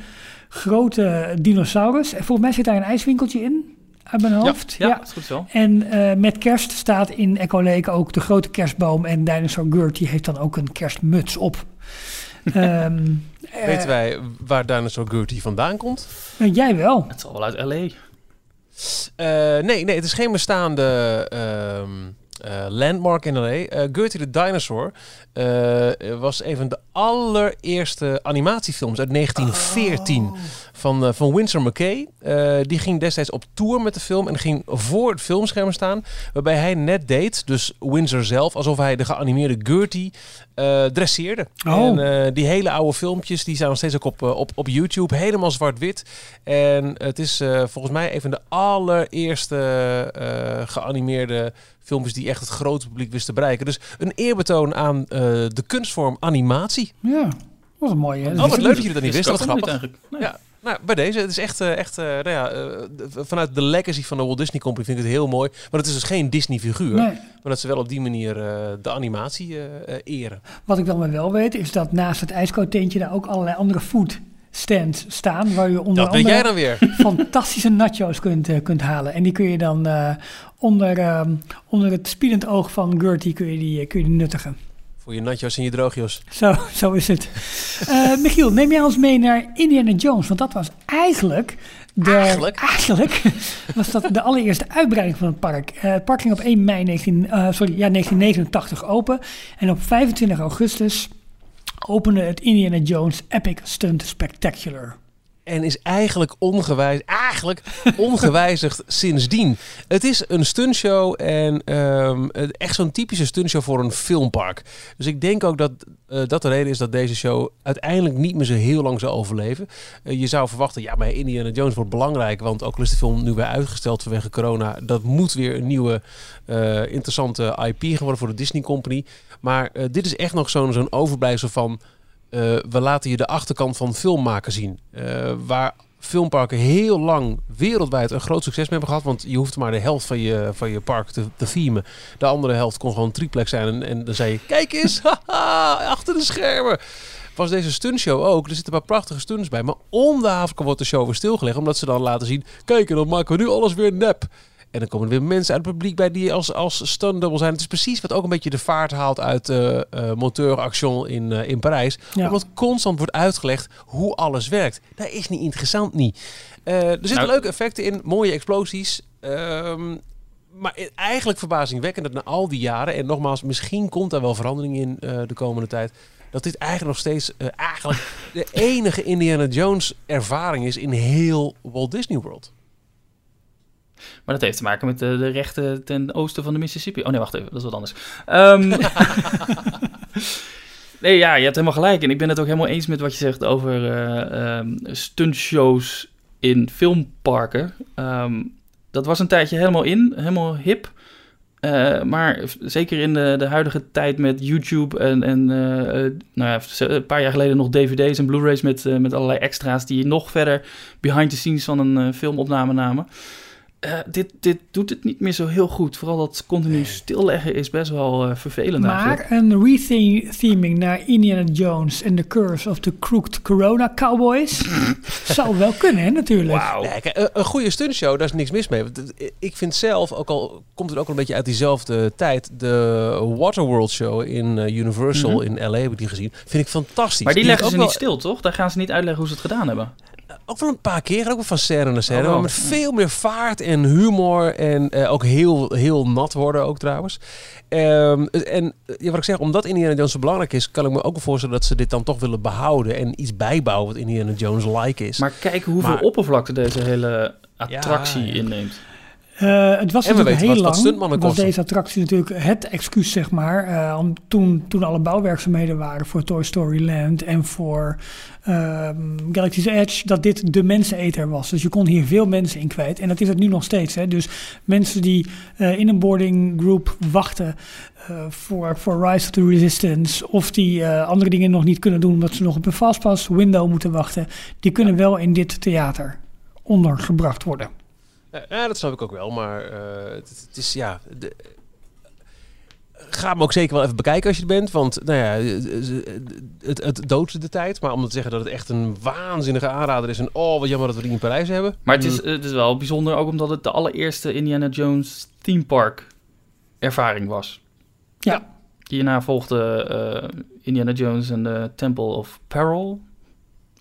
S3: grote dinosaurus. En volgens mij zit daar een ijswinkeltje in, uit mijn hoofd.
S4: Ja, dat is goed zo.
S3: En eh, met kerst staat in Echo Lake ook de grote kerstboom. En Dinosaur Gertie heeft dan ook een kerstmuts op. Ehm, eh,
S2: Weten wij waar Dinosaur Gertie vandaan komt?
S3: jij wel.
S4: Het zal wel uit L.A.
S2: Eh, nee, nee, het is geen bestaande eh, landmark in LA. Eh Gertie the Dinosaur eh, was een van de allereerste animatiefilms uit 1914 van, van Winsor McKay. Die ging destijds op tour met de film en ging voor het filmscherm staan. Waarbij hij net deed, dus Windsor zelf, alsof hij de geanimeerde Gertie dresseerde.
S3: Oh.
S2: En die hele oude filmpjes, die zijn nog steeds ook op, op, op YouTube. Helemaal zwart-wit. En het is volgens mij een van de allereerste geanimeerde filmpjes die echt het grote publiek wisten te bereiken. Dus een eerbetoon aan eh, de kunstvorm animatie.
S3: Ja, wat een mooie.
S2: Oh, wat leuk dat jullie dat niet
S4: Wist
S2: wisten. Wat grappig.
S4: Nee.
S2: Ja, nou, bij deze. Het is echt, eh, echt eh, nou ja, vanuit de legacy van de Walt Disney Company vind ik het heel mooi. Maar het is dus geen Disney-figuur.
S3: Nee.
S2: Maar dat ze wel op die manier de animatie eren.
S3: Wat ik dan maar wel weet, is dat naast het ijskootentje daar ook allerlei andere food stands staan. Waar je onder andere
S2: jij dan weer.
S3: fantastische nachos kunt, eh, kunt halen. En die kun je dan eh, onder, ehm, onder het spiedend oog van Gertie kun je die, eh, kun je die nuttigen.
S2: Voor je natjo's en je droogjo's.
S3: Zo, zo is het. Eh, Michiel, neem jij ons mee naar Indiana Jones? Want dat was eigenlijk... De,
S2: Eigenlijk?
S3: eigenlijk was dat de allereerste uitbreiding van het park. Eh, het park ging op 1 mei 19, eh, sorry, ja, 1989 open. En op 25 augustus opende het Indiana Jones Epic Stunt Spectacular.
S2: En is eigenlijk, ongewijs, eigenlijk ongewijzigd sindsdien. Het is een stuntshow en het- echt zo'n typische stuntshow voor een filmpark. Dus ik denk ook dat eh, dat de reden is dat deze show uiteindelijk niet meer zo heel lang zal overleven. Eh, je zou verwachten, ja, maar Indiana Jones wordt belangrijk. Want ook al is de film nu weer uitgesteld vanwege corona. Dat moet weer een nieuwe eh, interessante IP geworden voor de Disney Company. Maar dit is echt nog zo'n zo'n overblijfsel van... eh, we laten je de achterkant van film maken zien. Eh, waar filmparken heel lang wereldwijd een groot succes mee hebben gehad. Want je hoeft maar de helft van je, van je park te, te themen. De andere helft kon gewoon triplex zijn. En, en dan zei je, kijk eens, achter de schermen. Was deze stuntshow ook. Er zitten een paar prachtige stunts bij. Maar om de havenklap wordt de show weer stilgelegd. Omdat ze dan laten zien, kijk en dan maken we nu alles weer nep. En dan komen er weer mensen uit het publiek bij die als, als stunt double zijn. Het is precies wat ook een beetje de vaart haalt uit eh eh Monteur Action in, eh, in Parijs.
S3: Ja.
S2: Omdat constant wordt uitgelegd hoe alles werkt. Dat is niet interessant niet. Eh, er zitten
S4: Nou-
S2: leuke effecten in, mooie explosies. Ehm, maar eigenlijk verbazingwekkend dat na al die jaren... en nogmaals, misschien komt daar wel verandering in eh, de komende tijd... dat dit eigenlijk nog steeds eigenlijk de enige Indiana Jones ervaring is in heel Walt Disney World.
S4: Maar dat heeft te maken met de, de rechten ten oosten van de Mississippi. Oh nee, wacht even, dat is wat anders. Ehm, nee, ja, je hebt helemaal gelijk. En ik ben het ook helemaal eens met wat je zegt over eh ehm, stuntshows in filmparken. Ehm, dat was een tijdje helemaal in, helemaal hip. Eh, maar zeker in de, de huidige tijd met YouTube en, en eh, eh, nou ja, een paar jaar geleden nog dvd's en blu-rays met, eh, met allerlei extra's die nog verder behind the scenes van een eh, filmopname namen. Eh, dit, dit doet het niet meer zo heel goed. Vooral dat continu stilleggen is best wel eh, vervelend eigenlijk.
S3: Maar een retheming naar Indiana Jones en The Curse of the Crooked Corona Cowboys zou wel kunnen, hè, natuurlijk.
S2: Nee, kijk, een, een goede stuntshow, daar is niks mis mee. Want Ik vind zelf, ook al komt het ook een beetje uit diezelfde tijd... de Waterworld Show in eh, Universal
S4: Mhm.
S2: in L.A. heb ik die gezien. Vind ik fantastisch.
S4: Maar die leggen
S2: ook
S4: ze
S2: wel-
S4: niet stil, toch? Daar gaan ze niet uitleggen hoe ze het gedaan hebben.
S2: Ook wel een paar keer, ook wel van scène naar scène.
S4: Oh,
S2: maar met veel meer vaart en humor. En eh, ook heel, heel nat worden ook trouwens. Ehm, en eh, ja, wat ik zeg, omdat Indiana Jones zo belangrijk is... kan ik me ook wel voorstellen dat ze dit dan toch willen behouden... en iets bijbouwen wat Indiana Jones-like is.
S4: Maar kijk hoeveel
S2: Maar-
S4: oppervlakte deze hele attractie
S2: Ja, ja.
S4: inneemt.
S3: Eh, het was
S2: En we
S3: natuurlijk heel
S2: wat- wat
S3: lang,
S2: stuntmannen
S3: was deze attractie natuurlijk het excuus, zeg maar, eh, om toen, toen alle bouwwerkzaamheden waren voor Toy Story Land en voor ehm, Galaxy's Edge, dat dit de menseneter was. Dus je kon hier veel mensen in kwijt. En dat is het nu nog steeds. Hè. Dus mensen die eh, in een boarding group wachten voor, voor Rise of the Resistance, of die andere dingen nog niet kunnen doen omdat ze nog op een fastpass window moeten wachten, die kunnen wel in dit theater ondergebracht worden.
S2: Ja, dat snap ik ook wel. Maar eh, het, het is ja. De, ga hem ook zeker wel even bekijken als je er bent. Want nou ja, het, het doodt de tijd. Maar om te zeggen dat het echt een waanzinnige aanrader is. En oh, wat jammer dat we die in Parijs hebben.
S4: Maar het is, het is wel bijzonder ook omdat het de allereerste Indiana Jones theme park ervaring was.
S3: Ja.
S4: Hierna volgde eh, Indiana Jones en de Temple of Peril.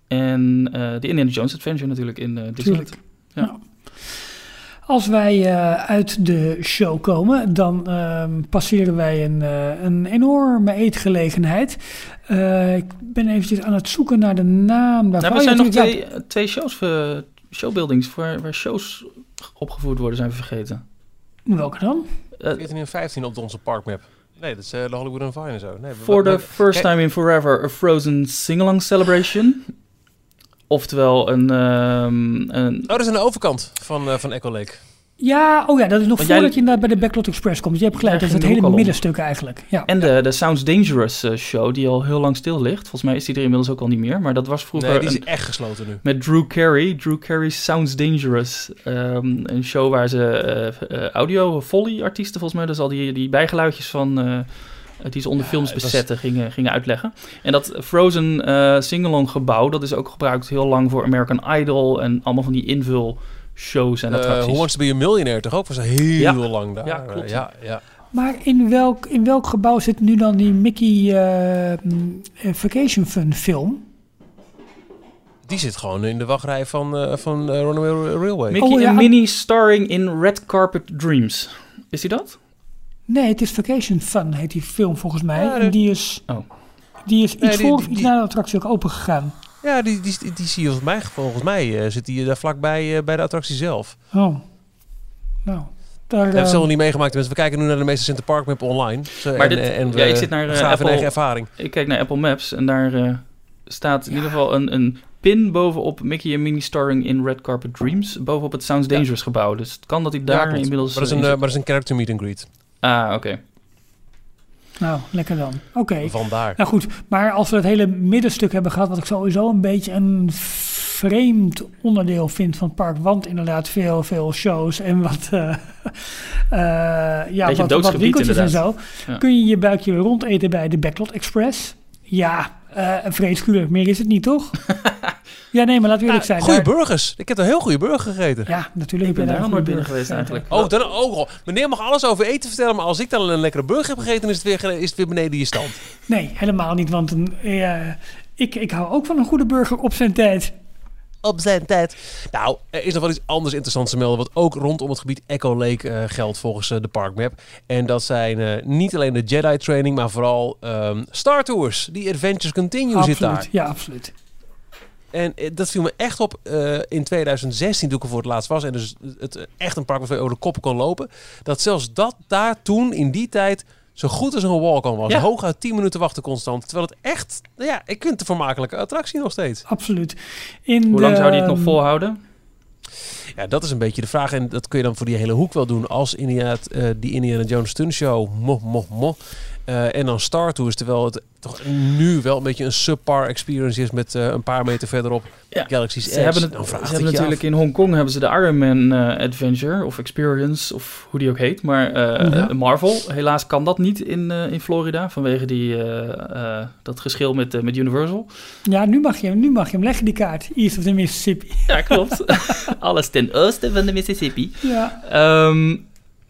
S4: En eh, de Indiana Jones Adventure natuurlijk in eh Disneyland. Ja.
S3: Als wij eh, uit de show komen, dan ehm, passeren wij een, eh, een enorme eetgelegenheid. Eh, ik ben eventjes aan het zoeken naar de naam daarvan.
S4: Nou, er
S3: Oh,
S4: zijn nog twee, twee shows, showbuildings waar, waar shows opgevoerd worden, zijn we vergeten.
S3: Welke dan?
S4: Eh,
S2: 14 en 15 op onze parkmap. Nee, dat is eh, de Hollywood and Vine en zo. Nee,
S4: For the first time in forever, a Frozen sing-along celebration. Oftewel een... ehm, een
S2: Oh, dat is aan de overkant van, eh, van Echo Lake.
S3: Ja, oh ja, dat is nog
S4: Want jij-
S3: voordat je inderdaad bij de Backlot Express komt. Je hebt gelijk, dat is het hele
S4: om.
S3: middenstuk eigenlijk. Ja.
S4: en de, de Sounds Dangerous eh, show, die al heel lang stil ligt. Volgens mij is die er inmiddels ook al niet meer. Maar dat was vroeger
S2: Nee, die is
S4: een-
S2: echt gesloten nu.
S4: met Drew Carey. Drew Carey's Sounds Dangerous. Ehm, een show waar ze eh, eh, audio foley artiesten volgens mij, dus al die, die bijgeluidjes van... die ze onder
S2: Ja,
S4: films
S2: was-
S4: bezetten, gingen, gingen uitleggen. En dat Frozen eh singalong gebouw, dat is ook gebruikt heel lang voor American Idol en allemaal van die invul shows en
S2: Eh
S4: attracties.
S2: Who Wants to Be a Millionaire toch ook? Was heel
S4: Ja.
S2: lang daar.
S4: Ja, klopt.
S2: Ja, ja.
S3: Maar in welk, in welk gebouw zit nu dan die Mickey eh, Vacation Fun film?
S2: Die zit gewoon in de wachtrij van, eh van eh, Runaway Railway.
S4: Mickey
S3: Oh, ja.
S4: en Minnie starring in Red Carpet Dreams. Is die dat?
S3: Nee, het is Vacation Fun, heet die film volgens mij.
S2: Ja,
S3: en
S2: dat-
S3: die is,
S4: Oh.
S3: die is iets
S2: Nee, die-
S3: voor of iets
S2: die-
S3: na de attractie ook open gegaan.
S2: Ja, die, die, die, die zie je volgens mij, volgens mij eh, zit die daar vlakbij eh, bij de attractie zelf.
S3: Oh, nou. Daar,
S2: Ik heb het
S3: eh,
S2: zelf nog niet meegemaakt. Dus we kijken nu naar de meeste Center Park Map online. Zo,
S4: Maar
S2: en,
S4: dit-
S2: eh, en we
S4: ja, ik zit naar, eh,
S2: in
S4: Apple-
S2: eigen ervaring.
S4: Ik kijk naar Apple Maps en daar eh, staat in ieder geval een, een pin bovenop Mickey en Minnie starring in Red Carpet Dreams. Bovenop het Sounds
S2: Ja.
S4: Dangerous gebouw. Dus het kan dat hij
S2: Ja,
S4: daar
S2: klopt.
S4: inmiddels...
S2: Maar dat is
S4: eh,
S2: een, eh, maar dat is een character meet and greet.
S4: Ah, oké.
S3: nou, lekker dan. Oké.
S2: Vandaar.
S3: Nou goed, maar als we het hele middenstuk hebben gehad, wat ik sowieso een beetje een vreemd onderdeel vind van het park, want inderdaad veel, veel shows en wat, eh, eh, ja,
S4: Beetje
S3: wat, wat winkeltjes en zo.
S4: Ja.
S3: kun je je buikje rondeten bij de Backlot Express. Ja, eh een vreeskuur, meer is het niet, toch? ja, nee, maar laten we eerlijk zijn.
S2: goede
S3: daar-
S2: burgers. Ik heb er heel goede burger gegeten.
S3: Ja, natuurlijk.
S4: Ik ben daar nog nooit
S3: een
S4: binnen geweest eigenlijk.
S2: Oh, dan ook al. Meneer mag alles over eten vertellen, maar als ik dan een lekkere burger heb gegeten, is het weer, is het weer beneden je stand.
S3: Nee, helemaal niet, want een, eh, ik, ik hou ook van een goede burger op zijn tijd.
S2: Op zijn tijd. Nou, er is nog wel iets anders interessants te melden, wat ook rondom het gebied Echo Lake eh, geldt volgens eh, de parkmap. En dat zijn eh, niet alleen de Jedi training, maar vooral ehm, Star Tours. Die Adventures Continue zit daar.
S3: absoluut, ja, absoluut.
S2: En dat viel me echt op eh, in 2016 toen ik er voor het laatst was. En dus het echt een park waar je over de koppen kon lopen. Dat zelfs dat daar toen in die tijd zo goed als een walk-on was.
S4: Ja.
S2: Hooguit 10 minuten wachten constant. Terwijl het echt, nou ja, ik vind het een vermakelijke attractie nog steeds.
S3: Absoluut. In
S4: Hoe lang
S3: de,
S4: zou die het nog volhouden?
S2: Ja, dat is een beetje de vraag. En dat kun je dan voor die hele hoek wel doen. Als inderdaad eh, die Indiana Jones Stunt Show. Mo, mo, mo. Eh, en dan Star Tours. Terwijl het toch nu wel een beetje een subpar experience is. Met eh, een paar meter verderop
S4: Ja.
S2: Galaxy's
S4: Ze
S2: Edge.
S4: hebben, het,
S2: Dan
S4: ze hebben
S2: het
S4: natuurlijk
S2: af.
S4: in Hongkong hebben ze de Iron Man eh, Adventure of Experience of hoe die ook heet. Maar
S3: Ja.
S4: Marvel, helaas kan dat niet in, eh, in Florida vanwege die, eh, eh, dat geschil met, met Universal.
S3: Ja, nu mag, je, hem- nu mag je hem leggen, die kaart. East of the Mississippi.
S4: Ja, klopt. Alles ten oosten van de Mississippi.
S3: Ja,
S4: Ehm,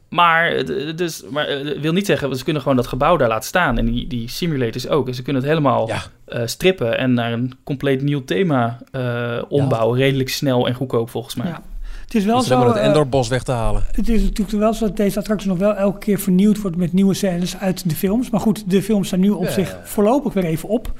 S4: maar, eh, dus, maar eh, wil niet zeggen, ze kunnen gewoon dat gebouw daar laten staan. En die, die simulators ook. En ze kunnen het helemaal
S2: Ja.
S4: eh, strippen en naar een compleet nieuw thema eh, ombouwen. Redelijk snel en goedkoop volgens mij.
S3: Ja. het is wel
S2: Dus
S3: zo...
S2: het Endorbos weg te halen.
S3: het is natuurlijk wel zo dat deze attractie nog wel elke keer vernieuwd wordt met nieuwe scènes uit de films. Maar goed, de films staan nu op
S2: Ja.
S3: zich voorlopig weer even op.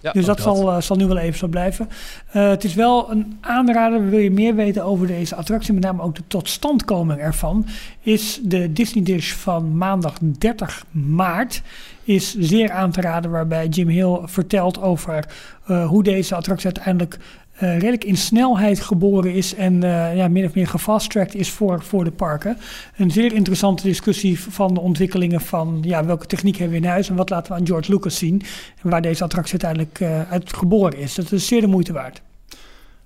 S2: Ja,
S3: dus dat, Zal, eh, zal nu wel even zo blijven. Eh, het is wel een aanrader, wil je meer weten over deze attractie, met name ook de totstandkoming ervan, is de Disney Dish van maandag 30 maart. Is zeer aan te raden, waarbij Jim Hill vertelt over eh, hoe deze attractie uiteindelijk eh, redelijk in snelheid geboren is en eh, ja, min of meer gefast-tracked is voor, voor de parken. Een zeer interessante discussie van de ontwikkelingen van ja, welke techniek hebben we in huis en wat laten we aan George Lucas zien. En waar deze attractie uiteindelijk eh, uit geboren is. Dat is zeer de moeite waard.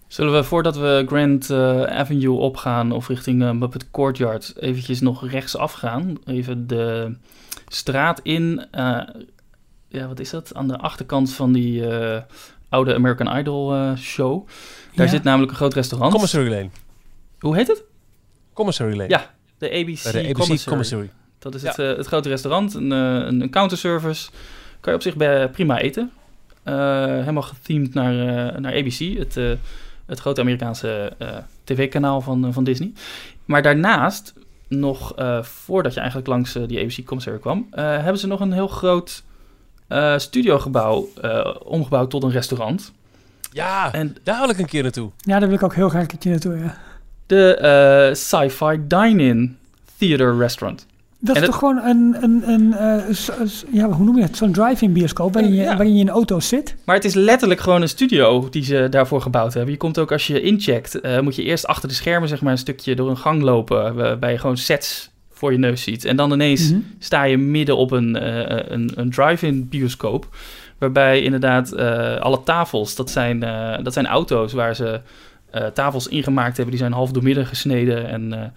S4: Zullen we voordat we Grand Avenue opgaan of richting Muppet Courtyard eventjes nog rechtsaf gaan? Even de straat in. ja, wat is dat? Aan de achterkant van die oude American Idol eh, show. Daar
S3: Ja.
S4: zit namelijk een groot restaurant.
S2: Commissary Lane.
S4: Hoe heet het?
S2: Commissary Lane.
S4: Ja, de ABC,
S2: Bij de ABC
S4: Commissary.
S2: Commissary.
S4: Dat is
S2: Ja.
S4: het, eh, het grote restaurant, een, eh, een, een counterservice. Kan je op zich bij, prima eten. Eh, helemaal gethemed naar, eh, naar ABC. Het, eh, Het grote Amerikaanse eh, tv-kanaal van, eh, van Disney. Maar daarnaast, nog eh, voordat je eigenlijk langs eh, die ABC Commissary kwam... eh, hebben ze nog een heel groot eh, studiogebouw eh, omgebouwd tot een restaurant.
S2: Ja,
S4: En
S2: daar wil ik een keer naartoe.
S3: Ja, daar wil ik ook heel graag een keertje naartoe. Ja.
S4: de eh, Sci-Fi Dine-In Theater Restaurant.
S3: Dat is toch gewoon een, een, een eh, ja, hoe noem je het? Zo'n drive-in bioscoop waarin je,
S4: Ja.
S3: waarin je in een auto zit.
S4: Maar het is letterlijk gewoon een studio die ze daarvoor gebouwd hebben. Je komt ook als je incheckt, eh, moet je eerst achter de schermen zeg maar een stukje door een gang lopen, waarbij je gewoon sets voor je neus ziet. En dan ineens
S3: Mhm.
S4: sta je midden op een, eh, een, een drive-in bioscoop, waarbij inderdaad eh, alle tafels, dat zijn, eh, dat zijn auto's waar ze eh, tafels ingemaakt hebben, die zijn half doormidden gesneden en... eh,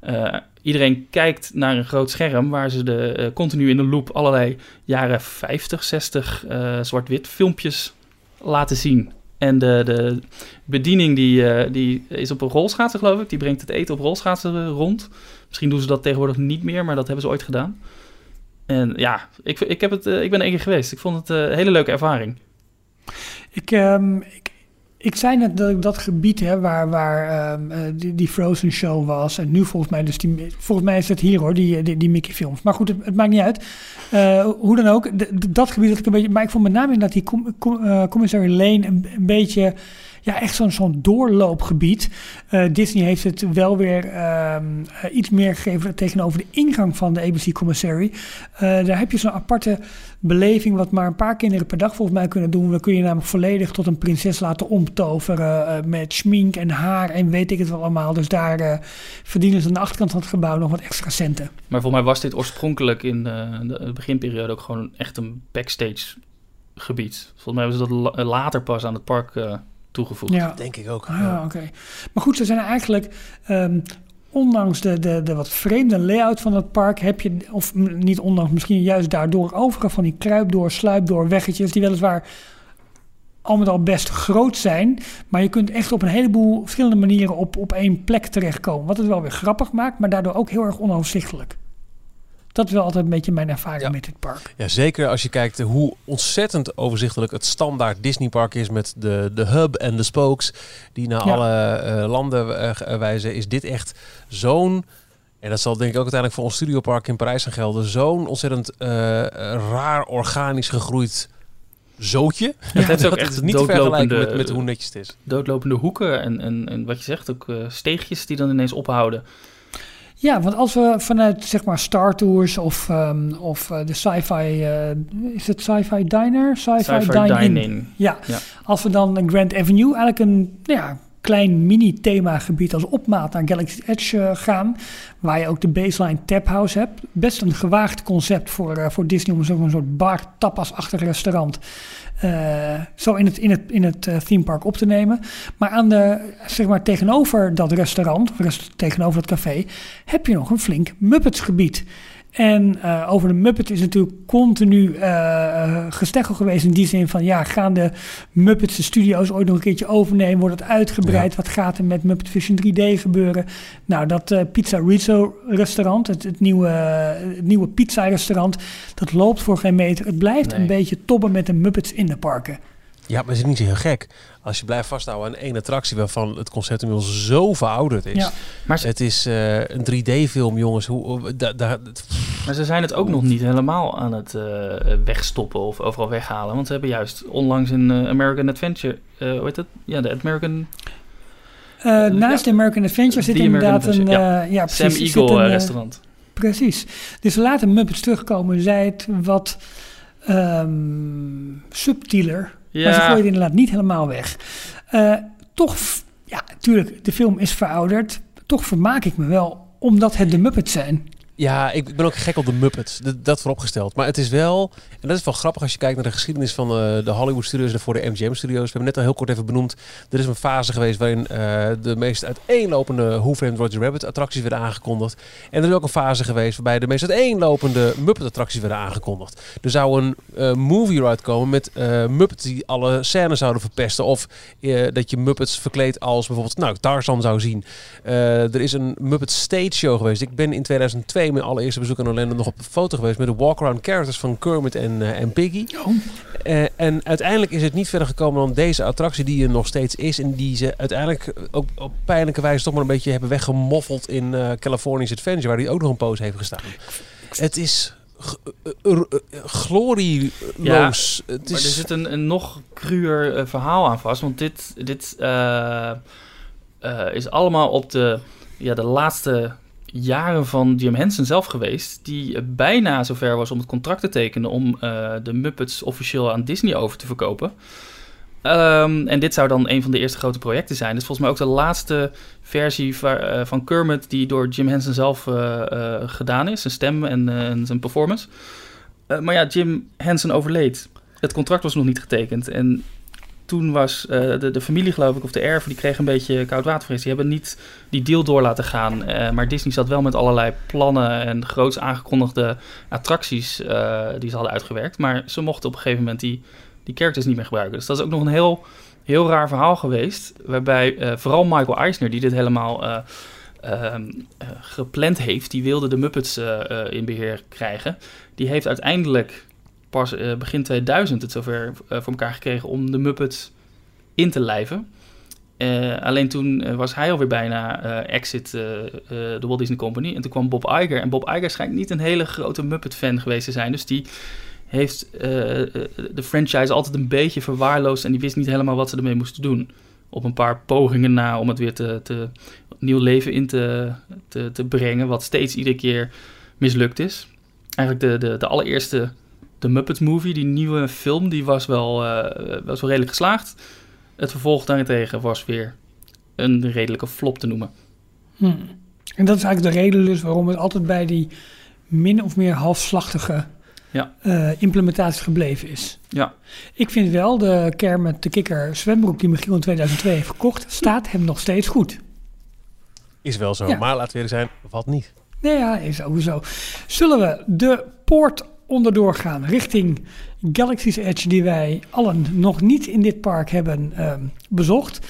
S4: eh, iedereen kijkt naar een groot scherm waar ze de, eh, continu in de loop allerlei jaren 50, 60 eh, zwart-wit filmpjes laten zien. En de, de bediening die, eh, die is op een rolschaatsen, geloof ik. Die brengt het eten op rolschaatsen eh, rond. Misschien doen ze dat tegenwoordig niet meer, maar dat hebben ze ooit gedaan. En ja, ik, ik, heb het, eh, ik ben één keer geweest. Ik vond het eh, een hele leuke ervaring.
S3: Ik, ehm, ik, ik zei net dat ik dat gebied hè, waar, waar ehm, eh, die, die Frozen show was. En nu volgens mij, dus die, volgens mij is het hier hoor, die, die, die Mickey films. Maar goed, het, maakt niet uit. Hoe dan ook, dat gebied dat ik een beetje. Maar ik vond met name dat die com, com- Lane een beetje. Ja, echt zo'n zo'n doorloopgebied. Eh, Disney heeft het wel weer ehm, eh, iets meer gegeven tegenover de ingang van de ABC Commissary. Eh, daar heb je zo'n aparte beleving wat maar een paar kinderen per dag volgens mij kunnen doen. Dan kun je namelijk volledig tot een prinses laten omtoveren met schmink en haar en weet ik het wel allemaal. Dus daar verdienen ze aan de achterkant van het gebouw nog wat extra centen.
S4: Maar volgens mij was dit oorspronkelijk in de beginperiode ook gewoon echt een backstage gebied. Volgens mij ze dat la- later pas aan het park eh, toegevoegd.
S3: Ja,
S2: Denk ik ook.
S3: ah, oké. Maar goed, ze zijn eigenlijk... ehm, Ondanks de, de, de wat vreemde layout van het park heb je, of niet ondanks, misschien juist daardoor overal van die kruipdoor, sluipdoor, weggetjes die weliswaar al met al best groot zijn. Maar je kunt echt op een heleboel verschillende manieren op, op één plek terechtkomen. Wat het wel weer grappig maakt, maar daardoor ook heel erg onoverzichtelijk. Dat is wel altijd een beetje mijn ervaring
S2: Ja.
S3: met dit park.
S2: Ja, zeker als je kijkt hoe ontzettend overzichtelijk het standaard Disneypark is met de, de hub en de spokes die naar
S3: Ja.
S2: alle eh, landen eh, wijzen, is dit echt zo'n, en dat zal denk ik ook uiteindelijk voor ons studiopark in Parijs gaan gelden, zo'n ontzettend eh, raar organisch gegroeid zootje.
S4: Het heeft ook
S2: Dat
S4: echt
S2: het niet te vergelijken met, met hoe netjes het is.
S4: doodlopende hoeken en, en, en wat je zegt, ook eh, steegjes die dan ineens ophouden.
S3: Ja, want als we vanuit zeg maar Star Tours of, ehm, of eh, de sci-fi, eh, is het sci-fi diner? Sci-fi,
S4: Sci-fi dining.
S3: Ja.
S4: Ja.
S3: als we dan een Grand Avenue, eigenlijk een nou ja, klein mini-themagebied als opmaat naar Galaxy Edge eh, gaan, waar je ook de baseline tap house hebt. Best een gewaagd concept voor, eh, voor Disney om zo'n soort bar tapas-achtig restaurant eh, zo in het, in het, in het eh, themepark op te nemen. Maar aan de, zeg maar, tegenover dat restaurant, tegenover dat café, heb je nog een flink Muppets-gebied. En eh, over de Muppets is natuurlijk continu eh, gesteggel geweest in die zin van, ja, gaan de Muppets de studio's ooit nog een keertje overnemen? Wordt het uitgebreid? Wat gaat er met Muppet Vision 3D gebeuren? Nou, dat Pizza Rizzo restaurant, het, het nieuwe, het nieuwe pizza restaurant, dat loopt voor geen meter. Het blijft
S4: Nee.
S3: een beetje tobben met de Muppets in de parken.
S2: Ja, maar het is niet zo heel gek. Als je blijft vasthouden aan één attractie waarvan het concept inmiddels zo verouderd is.
S3: Ja.
S4: Maar ze,
S2: Het is eh, een 3D-film, jongens. Hoe, da- da-
S4: maar ze zijn het ook nog niet helemaal aan het eh, wegstoppen of overal weghalen. Want ze hebben juist onlangs in eh, American Adventure, eh hoe heet het? Ja, de American
S3: Eh, naast de American Adventure zit
S4: The
S3: inderdaad
S4: American
S3: een... Eh, ja,
S4: Sam
S3: precies, zit
S4: Eagle
S3: een,
S4: restaurant.
S3: Precies. Dus we laten Muppets terugkomen. Zij het wat ehm, subtieler. Maar ze gooien inderdaad niet helemaal weg. Eh, toch, ja, natuurlijk, de film is verouderd. Toch vermaak ik me wel, omdat het de Muppets zijn.
S2: Ja, ik, ben ook gek op de Muppets. Dat, dat vooropgesteld. Maar het is wel... En dat is wel grappig als je kijkt naar de geschiedenis van eh, de Hollywood Studios en voor de MGM Studios. We hebben net al heel kort even benoemd. Er is een fase geweest waarin eh, de meest uiteenlopende Who Framed Roger Rabbit attracties werden aangekondigd. En er is ook een fase geweest waarbij de meest uiteenlopende Muppet attracties werden aangekondigd. Er zou een eh, movie uitkomen met eh, Muppets die alle scènes zouden verpesten. Of dat je Muppets verkleed als bijvoorbeeld nou, Tarzan zou zien. Er is een Muppet Stage Show geweest. Ik ben in 2002 bij mijn allereerste bezoek aan Orlando nog op de foto geweest met de walk-around characters van Kermit en, eh, en Piggy.
S3: Oh.
S2: Eh, en uiteindelijk is het niet verder gekomen dan deze attractie die er nog steeds is. En die ze uiteindelijk ook op pijnlijke wijze toch maar een beetje hebben weggemoffeld in California's Adventure, waar die ook nog een poos heeft gestaan. Het is glorieloos. het
S4: Maar er
S2: is,
S4: zit een, een nog cruwer eh, verhaal aan vast. Want dit, dit is allemaal op de, ja, de laatste jaren van Jim Henson zelf geweest. Die eh, bijna zover was om het contract te tekenen om eh, de Muppets officieel aan Disney over te verkopen. Ehm, en dit zou dan een van de eerste grote projecten zijn. Dus volgens mij ook de laatste versie eh, van Kermit die door Jim Henson zelf gedaan is. Zijn stem en, en zijn performance. Maar ja, Jim Henson overleed. Het contract was nog niet getekend. En toen was eh, de, de familie, geloof ik, of de erven, die kregen een beetje koudwatervrees. Die hebben niet die deal door laten gaan. Eh, maar Disney zat wel met allerlei plannen en groots aangekondigde attracties eh, die ze hadden uitgewerkt. Maar ze mochten op een gegeven moment die, die characters niet meer gebruiken. Dus dat is ook nog een heel, heel raar verhaal geweest. Waarbij vooral Michael Eisner, die dit helemaal eh, ehm, eh, gepland heeft, die wilde de Muppets in beheer krijgen. Die heeft uiteindelijk pas eh, begin 2000 het zover eh, voor elkaar gekregen om de Muppets in te lijven. Eh, alleen toen was hij alweer bijna exit de Walt Disney Company. En toen kwam Bob Iger. En Bob Iger schijnt niet een hele grote Muppet-fan geweest te zijn. Dus die heeft de franchise altijd een beetje verwaarloosd. En die wist niet helemaal wat ze ermee moesten doen. Op een paar pogingen na om het weer te, te nieuw leven in te, te, te brengen. Wat steeds iedere keer mislukt is. Eigenlijk de, de, de allereerste The Muppets Movie, die nieuwe film, die was wel, eh, was wel redelijk geslaagd. Het vervolg daarentegen was weer een redelijke flop te noemen.
S3: Hmm. En dat is eigenlijk de reden dus waarom het altijd bij die min of meer halfslachtige
S4: Ja.
S3: eh, implementatie gebleven is.
S4: Ja.
S3: Ik vind wel de Kermit de Kikker zwembroek die Michiel in 2002 heeft gekocht, staat hem nog steeds goed.
S2: is wel zo.
S3: Ja.
S2: Maar laten we eerlijk zijn, wat niet?
S3: Nee, ja, is sowieso. Zullen we de poort onderdoor gaan richting Galaxy's Edge, die wij allen nog niet in dit park hebben ehm, bezocht?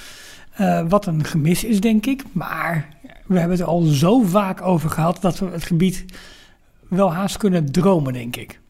S3: Eh, wat een gemis is, denk ik. Maar we hebben het er al zo vaak over gehad dat we het gebied wel haast kunnen dromen, denk ik.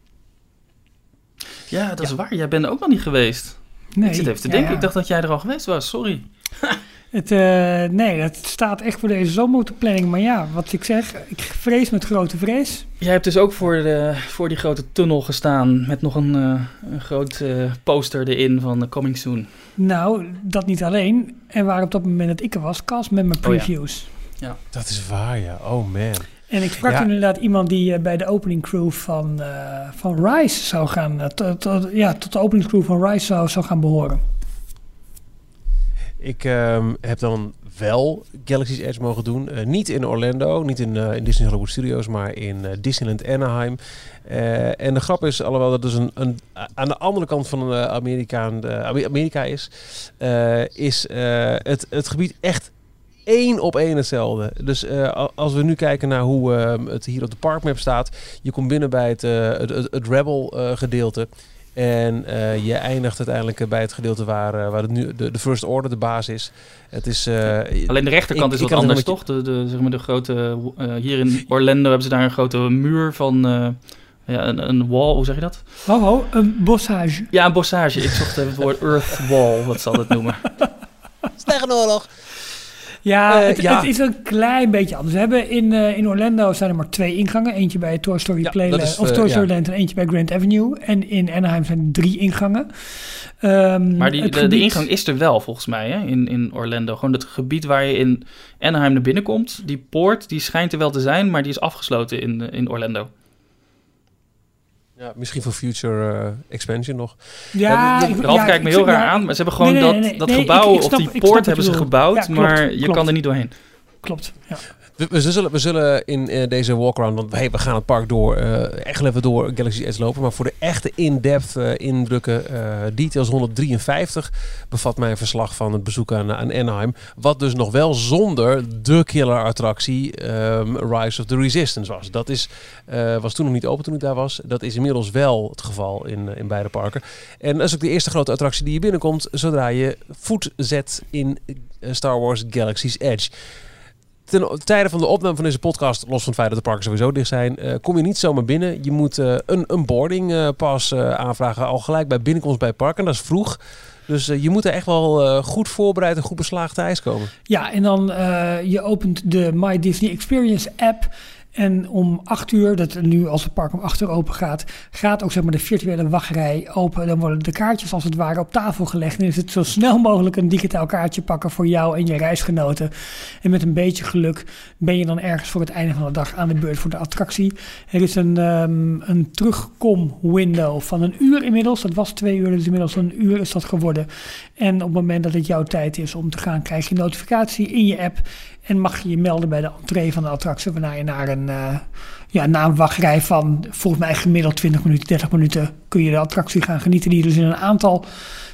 S4: Ja, dat is waar. Jij bent er ook nog niet geweest.
S3: Nee,
S4: ik zit even te
S3: ja,
S4: denken.
S3: ja.
S4: Ik dacht dat jij er al geweest was. Sorry.
S3: Het, eh, nee, dat staat echt voor deze zomer op de planning. Maar ja, wat ik zeg, ik vrees met grote vrees.
S4: Jij hebt dus ook voor, de, voor die grote tunnel gestaan met nog een, eh, een groot eh, poster erin van Coming Soon.
S3: Nou, dat niet alleen. En waar op dat moment dat ik er was, cast met mijn
S4: Oh ja.
S3: previews.
S2: Dat is waar, ja. Oh man.
S3: En ik sprak
S2: Ja.
S3: toen inderdaad iemand die bij de opening crew van, eh, van Rise zou gaan, tot, tot- ja, tot de opening crew van Rise zou, zou gaan behoren.
S2: Ik ehm, heb dan wel Galaxy's Edge mogen doen. Eh, niet in Orlando, niet in, eh, in Disney Hollywood Studios, maar in eh, Disneyland Anaheim. En de grap is, alhoewel dat dus een, een, aan de andere kant van uh, Amerika, Amerika is, is het, het gebied echt één op één hetzelfde. Dus als we nu kijken naar hoe ehm, het hier op de parkmap staat, je komt binnen bij het, het, het, het Rebel gedeelte. En eh, je eindigt uiteindelijk bij het gedeelte waar, eh, waar het nu de, de First Order de baas is. Het is... eh,
S4: Alleen de rechterkant
S2: ik-
S4: is wat anders, toch? De, de, zeg maar de grote... eh, hier in Orlando hebben ze daar een grote muur van... eh, ja, een, een wall, hoe zeg je dat?
S3: Ho ho, een bossage.
S4: Ja, een bossage. Ik zocht even het woord earth wall, wat zal dat noemen?
S2: Tegenoorlog.
S3: Ja,
S2: Eh,
S3: het,
S2: ja.
S3: het is een klein beetje anders. We hebben in, eh, in Orlando zijn er maar twee ingangen. Eentje bij Toy Story Playland, of
S2: eh,
S3: Toy. Story Land en eentje bij Grand Avenue. En in Anaheim zijn er drie ingangen. Ehm,
S4: Maar die, de, de ingang is er wel, volgens mij, hè? In, in Orlando. Gewoon het gebied waar je in Anaheim naar binnen komt. Die poort, die schijnt er wel te zijn, maar die is afgesloten in, in Orlando.
S2: Ja, misschien voor future eh, expansion nog.
S3: Ja,
S2: Ja,
S3: ik-
S4: Ralf
S3: ja,
S4: kijkt me
S3: ik-
S4: heel
S3: ja,
S4: raar aan, maar ze hebben gewoon
S3: Nee, nee,
S4: dat,
S3: nee,
S4: dat
S3: Nee,
S4: gebouw
S3: ik- ik
S4: of die poort hebben ze gebouwd,
S3: Ja, klopt,
S4: maar je
S3: klopt.
S4: kan er niet doorheen.
S3: Klopt, ja.
S2: We, we, zullen, in eh, deze walkaround, want we gaan het park door, eh, echt even door Galaxy Edge lopen. Maar voor de echte in-depth eh, indrukken, details 153, bevat mijn verslag van het bezoek aan, aan Anaheim. Wat dus nog wel zonder de killer attractie ehm, Rise of the Resistance was. Dat is, was toen nog niet open toen ik daar was. Dat is inmiddels wel het geval in, in beide parken. En dat is ook de eerste grote attractie die je binnenkomt zodra je voet zet in Star Wars Galaxy's Edge. Ten tijde van de opname van deze podcast, los van het feit dat de parken sowieso dicht zijn, eh, kom je niet zomaar binnen. Je moet eh, een, een boarding eh, pas aanvragen, al gelijk bij binnenkomst bij het dat is vroeg. Dus je moet er echt wel goed voorbereid en goed beslaagd thuis komen.
S3: Ja, en dan je opent de My Disney Experience app. En om 8 uur, dat nu als het park om 8 uur open gaat, gaat ook zeg maar de virtuele wachtrij open. Dan worden de kaartjes als het ware op tafel gelegd. En is het zo snel mogelijk een digitaal kaartje pakken voor jou en je reisgenoten. En met een beetje geluk ben je dan ergens voor het einde van de dag aan de beurt voor de attractie. Er is een, ehm, een terugkom window van een uur inmiddels. Dat was twee uur, dus inmiddels een uur is dat geworden. En op het moment dat het jouw tijd is om te gaan, krijg je een notificatie in je app. En mag je je melden bij de entree van de attractie, waarna je naar een, eh, ja, na een wachtrij van volgens mij gemiddeld 20 minuten, 30 minuten kun je de attractie gaan genieten. Die dus in een aantal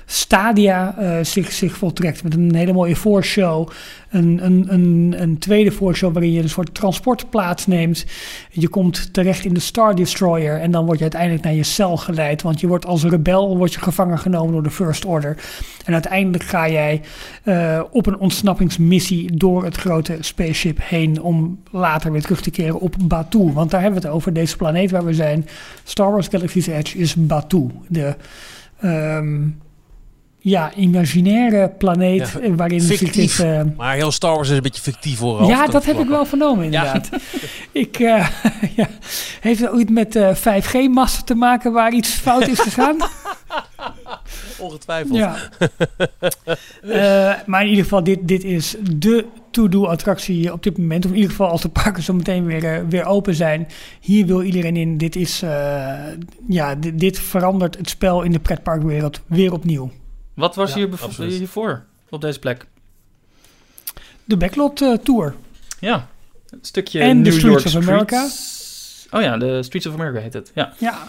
S3: stadia eh, zich, zich voltrekt. Met een hele mooie voorshow. Een, een, een, een tweede voorshow waarin je een soort transport plaatsneemt. Je komt terecht in de Star Destroyer. En dan word je uiteindelijk naar je cel geleid. Want je wordt als rebel wordt je gevangen genomen door de First Order. En uiteindelijk ga jij eh, op een ontsnappingsmissie door het grote spaceship heen. Om later weer terug te keren op Batuu. Want daar hebben we het over. Deze planeet waar we zijn. Star Wars Galaxy's Edge is Batuu. De... ehm, ja, imaginaire planeet
S2: Ja,
S3: eh, waarin zich
S2: fictief.
S3: dit... eh,
S2: Maar heel Star Wars is een beetje fictief hoor.
S3: ja, dat heb ik wel vernomen inderdaad. ik, eh, ja. Heeft het ooit met eh 5G-masten te maken waar iets fout is gegaan?
S2: Ongetwijfeld.
S3: ja. Eh, maar in ieder geval, dit, dit is de to-do-attractie op dit moment. Of in ieder geval als de parken zo meteen weer, eh, weer open zijn. Hier wil iedereen in. Dit, is, eh, ja, dit, dit verandert het spel in de pretparkwereld weer opnieuw.
S4: Wat was
S2: Ja,
S4: hier hiervoor op deze plek?
S3: De Backlot eh, Tour.
S4: Ja, een stukje
S3: En de
S4: New
S3: Streets
S4: York
S3: of America.
S4: Streets. Oh ja, de Streets of America heet het. Ja.
S3: Ja,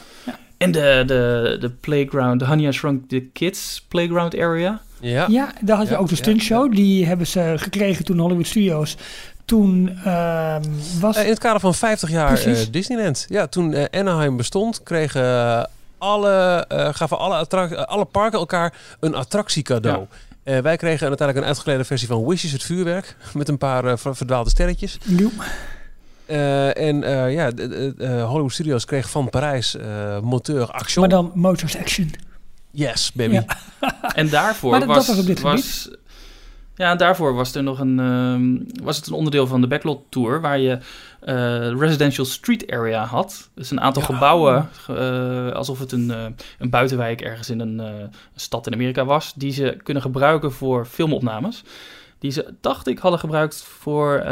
S4: En de, de, de playground, de Honey I Shrunk the Kids playground area.
S2: Ja.
S3: Ja, daar had je
S2: Ja,
S3: ook de
S2: ja,
S3: stuntshow. Die hebben ze gekregen toen Hollywood Studios. Toen ehm, was...
S2: Eh, in het kader van 50 jaar eh. Disneyland. Ja, toen eh, Anaheim bestond, kregen alle, eh, gaven alle, alle parken elkaar een attractiecadeau. Eh, wij kregen uiteindelijk een uitgeklede versie van Wishes, het vuurwerk. Met een paar ver- verdwaalde sterretjes. Eh, en eh, ja, de- de- eh, Hollywood Studios kreeg van Parijs eh moteur Action.
S3: maar dan Motors Action.
S2: Yes, baby.
S3: Ja.
S4: En daarvoor
S3: Maar dat- dat
S4: was,
S3: was op dit
S4: was ja, daarvoor was er nog een ehm, was het een onderdeel van de Backlot Tour waar je eh, residential street area had. Dus een aantal
S2: Ja.
S4: gebouwen, eh, alsof het een, eh, een buitenwijk ergens in een, eh, een stad in Amerika was, die ze kunnen gebruiken voor filmopnames. Die ze, dacht ik, hadden gebruikt voor eh,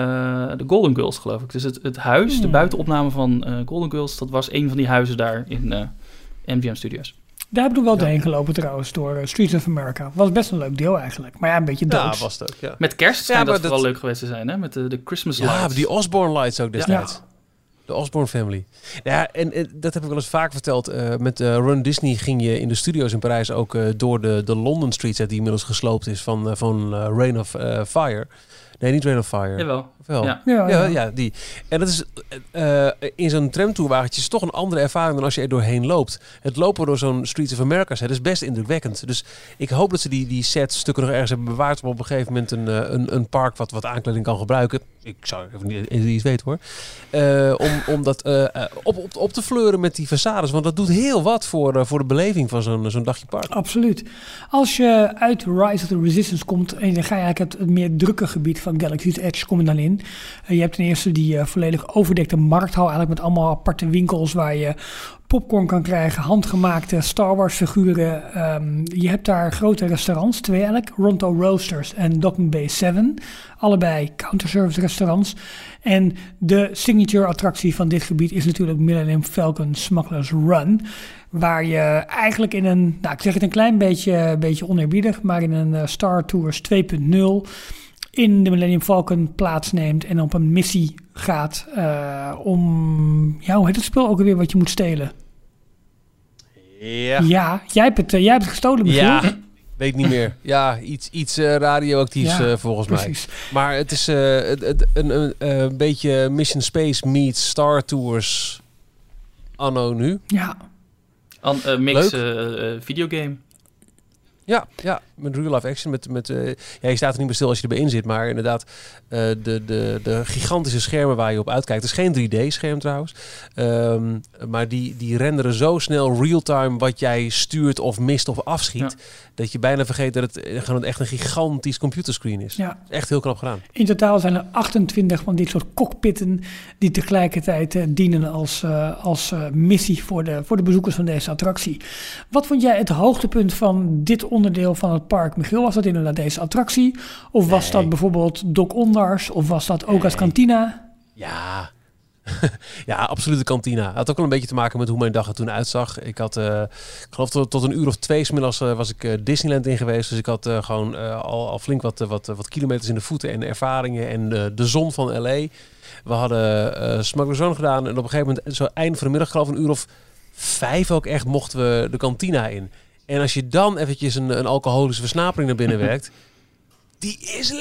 S4: de Golden Girls, geloof ik. Dus het, het huis, de
S3: Hmm.
S4: buitenopname van eh, Golden Girls, dat was een van die huizen daar in eh, MGM Studios.
S3: Daar hebben we wel
S2: Ja.
S3: doorheen gelopen trouwens, door eh, Streets of America. Was best een leuk deel eigenlijk. Maar ja, een beetje
S2: Ja,
S3: doods.
S2: was het ook, ja.
S4: Met kerst
S2: maar
S4: dat,
S2: dat-
S4: wel leuk geweest te zijn, hè? Met de, de Christmas
S2: Ja,
S4: lights.
S2: die Osborne Lights ook destijds.
S3: Ja.
S2: De Osborne Family. Ja, en, dat heb ik wel eens vaak verteld. eh, met eh, Run Disney ging je in de studio's in Parijs ook eh, door de, de London Streets, hè, die inmiddels gesloopt is van, van Rain of Fire. Nee, niet Rain of Fire.
S4: Jawel.
S2: Of wel?
S4: Ja.
S3: Ja,
S2: Ja, die. En dat is eh, in zo'n tramtoerwagentje is toch een andere ervaring dan als je er doorheen loopt. Het lopen door zo'n Streets of America set is best indrukwekkend. Dus ik hoop dat ze die, die setstukken nog ergens hebben bewaard om op een gegeven moment een, eh, een, een park wat, wat aankleding kan gebruiken. Ik zou even niet iets weten hoor. Eh, om, om dat op, op, op te fleuren met die façades. Want dat doet heel wat voor, voor de beleving van zo'n zo'n dagje park.
S3: Absoluut. Als je uit Rise of the Resistance komt en dan ga je eigenlijk het, het meer drukke gebied van Galaxy's Edge kom je dan in. Eh, je hebt ten eerste die eh, volledig overdekte markthal eigenlijk met allemaal aparte winkels waar je popcorn kan krijgen, handgemaakte Star Wars figuren. Ehm, je hebt daar grote restaurants, twee eigenlijk, Ronto Roasters en Docking Bay 7. Allebei counterservice restaurants. En de signature attractie van dit gebied is natuurlijk Millennium Falcon Smuggler's Run. Waar je eigenlijk in een, nou ik zeg het een klein beetje, beetje oneerbiedig, maar in een eh, Star Tours 2.0 in de Millennium Falcon plaatsneemt en op een missie gaat eh, om, ja hoe heet het spel ook alweer wat je moet stelen?
S2: Ja.
S3: Ja, jij hebt het, eh, jij hebt het gestolen Michiel.
S2: Ja, weet niet meer. Ja, iets, iets eh, radioactiefs
S3: Ja,
S2: volgens mij.
S3: Precies.
S2: Maar het is eh, het, het- een, een, eh, een beetje Mission Space meets Star Tours anno nu.
S3: Ja,
S4: An, eh, mix videogame.
S2: Ja, ja, met real life action. Met, met, eh, ja, je staat er niet meer stil als je erbij in zit. Maar inderdaad, eh, de, de, de gigantische schermen waar je op uitkijkt. Het is geen 3D-scherm trouwens. Ehm, maar die, die renderen zo snel real-time wat jij stuurt of mist of afschiet. Dat je bijna vergeet dat het gewoon echt een gigantisch computerscreen is.
S3: Ja.
S2: Echt heel knap gedaan.
S3: In totaal zijn er 28 van dit soort cockpitten die tegelijkertijd eh, dienen als, als missie voor de, voor de bezoekers van deze attractie. Wat vond jij het hoogtepunt van dit onderdeel van het park? Michiel, was dat inderdaad deze attractie? Of was dat bijvoorbeeld Doc Ondars? Of was dat Oka's
S2: Nee.
S3: Cantina?
S2: Ja. ja, absoluut de kantina. Had ook wel een beetje te maken met hoe mijn dag er toen uitzag. Ik had, eh, ik geloof tot, tot een uur of twee smiddags eh, was ik eh, Disneyland in geweest. Dus ik had gewoon al, al flink wat, wat, wat kilometers in de voeten en ervaringen en de zon van L.A. We hadden Smuggler's Run gedaan en op een gegeven moment, zo eind van de middag, geloof ik een uur of vijf ook echt, mochten we de kantina in. En als je dan eventjes een, een alcoholische versnapering naar binnen werkt, die is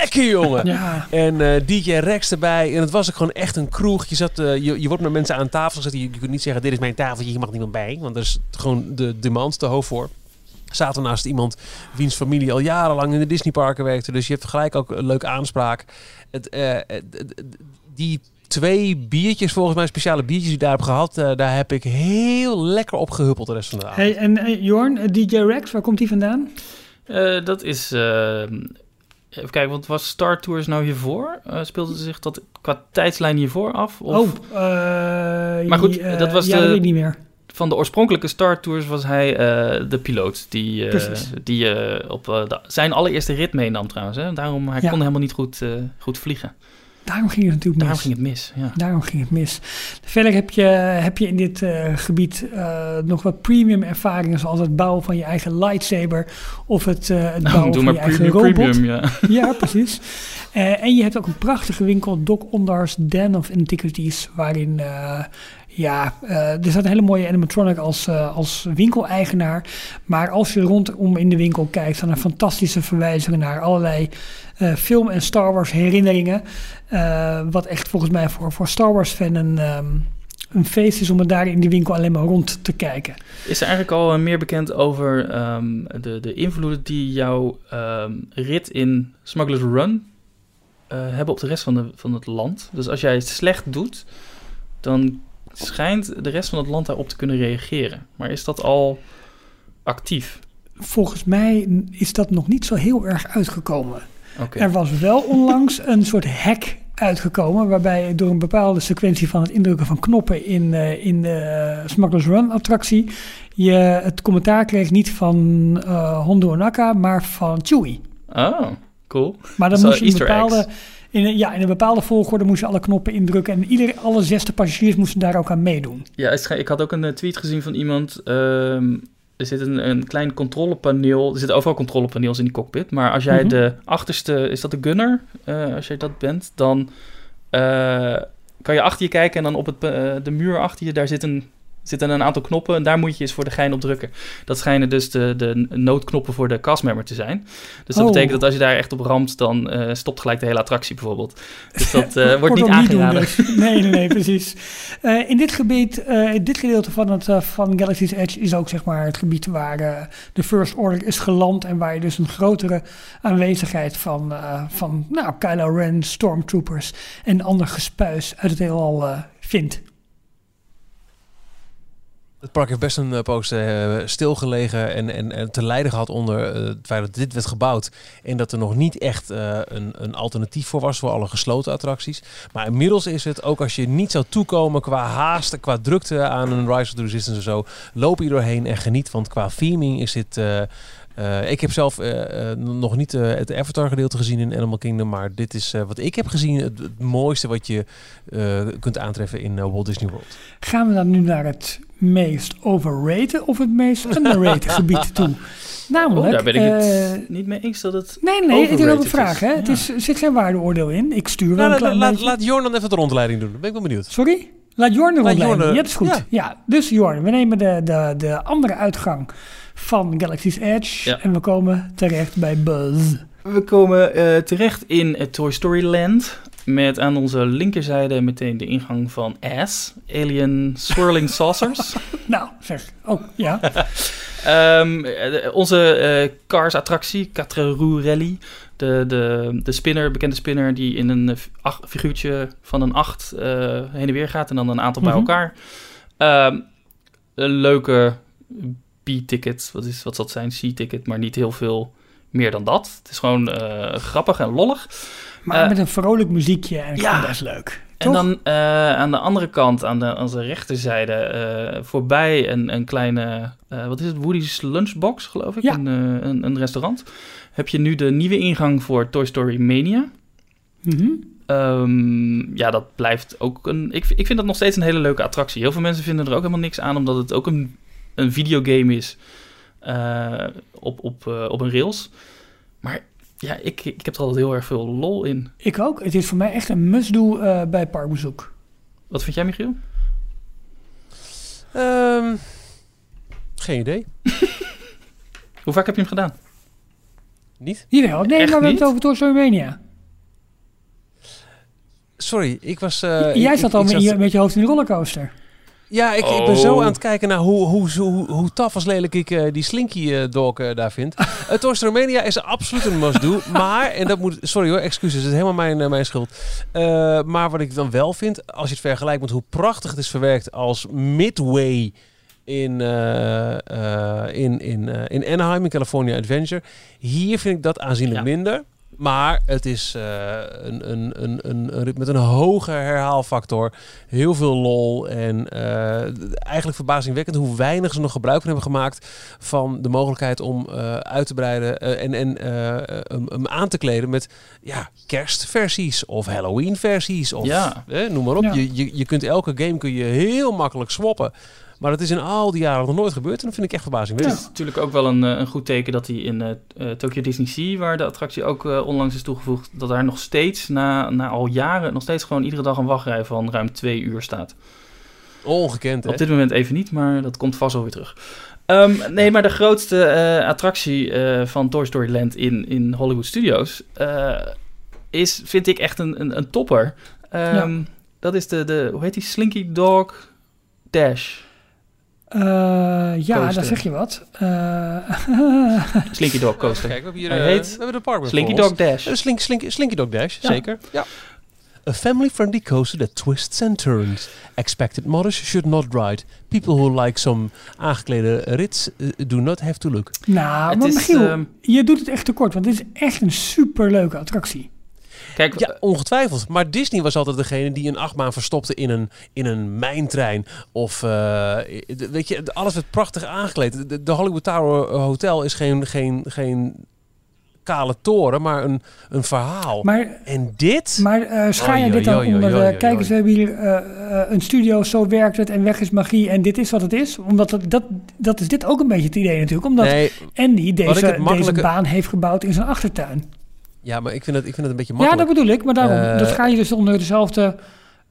S2: lekker, jongen.
S3: Ja,
S2: En eh, DJ Rex erbij. En het was ook gewoon echt een kroeg. Je, zat, eh, je, je wordt met mensen aan tafel gezet. Je, je kunt niet zeggen, dit is mijn tafeltje, je mag niemand bij. Want er is gewoon de demand te hoog voor. Zaten naast iemand wiens familie al jarenlang in de Disneyparken werkte. Dus je hebt gelijk ook een leuke aanspraak. Het, eh, het- het- die twee biertjes, volgens mij speciale biertjes die ik daar heb gehad. eh, daar heb ik heel lekker op gehuppeld de rest van de avond.
S3: hey, en eh, Jorn, eh, DJ Rex, waar komt die vandaan?
S4: Eh, dat is... eh, even kijken, want was Star Tours nou hiervoor? Eh, speelde zich dat qua tijdslijn hiervoor af? Of
S3: oh, eh,
S4: Maar goed, dat was
S3: ja,
S4: de-
S3: dat weet ik niet meer.
S4: van de oorspronkelijke Star Tours was hij eh, de piloot. Die, eh, die eh, op eh, de- zijn allereerste rit meenam trouwens. Hè? Daarom, hij
S3: Ja.
S4: kon helemaal niet goed, eh, goed vliegen.
S3: Daarom ging het natuurlijk mis.
S4: Daarom ging het mis, ja.
S3: Daarom ging het mis. Verder heb je, heb je in dit eh, gebied eh, nog wat premium ervaringen, zoals het bouwen van je eigen lightsaber of het, eh, het bouwen van
S4: maar
S3: je eigen robot.
S4: premium, ja.
S3: Ja, precies. En je hebt ook een prachtige winkel, Doc Ondars Den of Antiquities, waarin ja, er staat een hele mooie animatronic als, eh, als winkeleigenaar. Maar als je rondom in de winkel kijkt, staan er fantastische verwijzingen naar allerlei eh, film- en Star Wars herinneringen. Eh, wat echt volgens mij voor, voor Star Wars fan een, ehm, een feest is om er daar in die winkel alleen maar rond te kijken.
S4: Is er eigenlijk al eh, meer bekend over ehm, de, de invloeden die jouw ehm, rit in Smuggler's Run hebben op de rest van, de, van het land? Dus als jij het slecht doet, dan schijnt de rest van het land daarop te kunnen reageren. Maar is dat al actief?
S3: Volgens mij is dat nog niet zo heel erg uitgekomen. Er was wel onlangs een soort hack uitgekomen, waarbij door een bepaalde sequentie van het indrukken van knoppen in, eh, in de Smuggler's Run attractie je het commentaar kreeg niet van eh Hondo Onaka, maar van Chewie.
S4: Oh, cool.
S3: Maar dan moest je in een bepaalde,
S4: eggs.
S3: in een, ja, in een bepaalde volgorde moest je alle knoppen indrukken en ieder, alle zesde passagiers moesten daar ook aan meedoen.
S4: Ja, ik had ook een eh, tweet gezien van iemand. ehm, er zit een, een klein controlepaneel. Er zitten overal controlepaneels in die cockpit. Maar als jij
S3: Mhm.
S4: de achterste, is dat de gunner? Eh, als jij dat bent, dan eh, kan je achter je kijken en dan op het, eh, de muur achter je, daar zit een, zitten een aantal knoppen. En daar moet je eens voor de gein op drukken. Dat schijnen dus de, de noodknoppen voor de castmember te zijn. Dus dat
S3: Oh.
S4: betekent dat als je daar echt op ramt, dan eh, stopt gelijk de hele attractie bijvoorbeeld. Dus dat eh, wordt niet
S3: doen
S4: aangeraden.
S3: dus. Nee, nee, nee, precies. Eh, in dit gebied, in dit gedeelte van, het, van Galaxy's Edge is ook zeg maar het gebied waar de First Order is geland en waar je dus een grotere aanwezigheid van, van nou, Kylo Ren, Stormtroopers en ander gespuis uit het heelal vindt.
S2: Het park heeft best een uh, poos uh, stilgelegen en, en, te lijden gehad onder uh, het feit dat dit werd gebouwd. En dat er nog niet echt een, een, alternatief voor was voor alle gesloten attracties. Maar inmiddels is het, ook als je niet zou toekomen qua haast, qua drukte aan een Rise of the Resistance en zo, loop je doorheen en geniet. Want qua theming is dit... Uh, ik heb zelf uh, uh, nog niet het Avatar gedeelte gezien in Animal Kingdom, maar dit is wat ik heb gezien het, het mooiste wat je kunt aantreffen in Walt Disney World.
S3: Gaan we dan nu naar het meest overrated of het meest underrated gebied toe? Namelijk,
S4: oh, daar ben ik het niet mee eens dat het.
S3: Nee, nee, het is ook een vraag. Hè? Ja. Het is, er zit geen waardeoordeel in. Ik stuur wel
S2: nou,
S3: een klein
S2: laat, Jorn dan even de rondleiding doen. Dan ben ik wel benieuwd.
S3: Sorry? Laat Jorn de rondleiding.
S2: Jorn,
S3: Ja, dat is goed.
S2: ja.
S3: Ja, dus Jorn, we nemen de, de, de andere uitgang van Galaxy's Edge
S4: Ja.
S3: en we komen terecht bij Buzz.
S4: We komen uh, terecht in uh, Toy Story Land. Met aan onze linkerzijde meteen de ingang van Ass, Alien Swirling Saucers.
S3: nou, zeg. Oh, ja.
S4: Ehm, eh, onze eh, Cars-attractie, Quatre Roues Rally. De, de, de spinner, bekende spinner, die in een eh, ach- figuurtje van een acht eh, heen en weer gaat. En dan een aantal bij
S3: Mhm.
S4: elkaar. Ehm, een leuke B-ticket. Wat, is, wat zal het zijn? C-ticket, maar niet heel veel meer dan dat. Het is gewoon eh, grappig en lollig.
S3: Maar
S4: Eh,
S3: met een vrolijk muziekje en
S4: ja.
S3: best leuk.
S4: En
S3: Toch?
S4: dan eh, aan de andere kant, aan de, aan rechterzijde, voorbij een, een kleine, wat is het, Woody's Lunchbox, geloof ik,
S3: Ja.
S4: een, een, een restaurant. Heb je nu de nieuwe ingang voor Toy Story Mania.
S3: Mhm.
S4: Ehm, ja, dat blijft ook een. Ik, ik vind dat nog steeds een hele leuke attractie. Heel veel mensen vinden er ook helemaal niks aan, omdat het ook een, een videogame is eh, op, op, eh, op een rails. Maar ja, ik, ik heb er altijd heel erg veel lol in.
S3: Ik ook. Het is voor mij echt een must-do eh, bij parkbezoek.
S4: Wat vind jij, Michiel?
S2: Ehm, geen idee.
S4: Hoe vaak heb je hem gedaan?
S2: Niet?
S3: Jawel, nee,
S4: Echt
S3: maar we hebben het over Toy Story Mania.
S2: Sorry, ik was... eh,
S3: Jij
S2: ik-
S3: zat al met je hoofd in de rollercoaster.
S2: Ja, ik, ik ben zo
S4: Oh.
S2: aan het kijken naar hoe, hoe, hoe, hoe taf als lelijk ik eh, die Slinky dog eh, daar vind. uh, Toy Story Mania is absoluut een must-do. maar, en dat moet... Sorry hoor, excuses. Het is helemaal mijn, mijn schuld. Uh, maar wat ik dan wel vind, als je het vergelijkt met hoe prachtig het is verwerkt als Midway in, uh, uh, in, in, uh, in Anaheim, in California Adventure. Hier vind ik dat aanzienlijk ja. minder. Maar het is uh, een, een, een, een, met een hoge herhaalfactor. Heel veel lol. En uh, eigenlijk verbazingwekkend hoe weinig ze nog gebruik hebben gemaakt van de mogelijkheid om uh, uit te breiden en, en hem, aan te kleden met ja, kerstversies of Halloween versies. Of
S4: ja.
S2: eh, noem maar op.
S3: Ja.
S2: Je, je, je kunt elke game kun je heel makkelijk swappen. Maar dat is in al die jaren nog nooit gebeurd. En dat vind ik echt verbazingwekkend.
S4: Het is natuurlijk ook wel een, een goed teken dat hij in uh, Tokyo Disney Sea, waar de attractie ook uh, onlangs is toegevoegd, dat daar nog steeds, na, na al jaren, nog steeds gewoon iedere dag een wachtrij van ruim twee uur staat.
S2: Ongekend, hè?
S4: Op dit moment even niet, maar dat komt vast wel weer terug. Um, nee, maar de grootste uh, attractie uh, van Toy Story Land in, in Hollywood Studios uh, is, vind ik, echt een, een, een topper. Um, ja. Dat is de, de, hoe heet die, Slinky Dog Dash.
S3: Uh, ja, coaster. daar zeg je wat. Uh,
S4: Slinky Dog Coaster.
S2: Kijk, we hebben hier
S4: Hij
S2: uh,
S4: heet
S2: we hebben de park
S4: Slinky Dog Dash.
S2: Slink, slink, Slinky Dog Dash, ja. zeker. Ja. A family-friendly coaster that twists and turns. Expected mothers should not ride. People who like some aangeklede rits uh, do not have to look.
S3: Nou, het maar is, Michiel, um, je doet het echt tekort, want dit is echt een superleuke attractie.
S2: Kijk, ja, ongetwijfeld. Maar Disney was altijd degene die een achtbaan verstopte in een, in een mijntrein. Of, uh, weet je, alles werd prachtig aangekleed. De, de Hollywood Tower Hotel is geen, geen, geen kale toren, maar een, een verhaal.
S3: Maar,
S2: en dit?
S3: Maar uh, schaar je dit dan onder... Kijk eens, we hebben hier uh, een studio, zo werkt het en weg is magie en dit is wat het is. Omdat het, dat, dat is dit ook een beetje het idee natuurlijk. Omdat
S2: nee,
S3: Andy deze, deze baan heeft gebouwd in zijn achtertuin.
S2: Ja, maar ik vind het, ik vind het een beetje makkelijk.
S3: Ja, dat bedoel ik. Maar daarom, uh, dat ga je dus onder dezelfde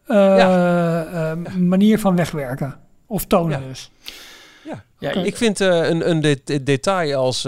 S3: uh, ja. uh, manier van wegwerken. Of tonen ja. dus.
S2: Ja, ja okay. ik vind een, een de detail als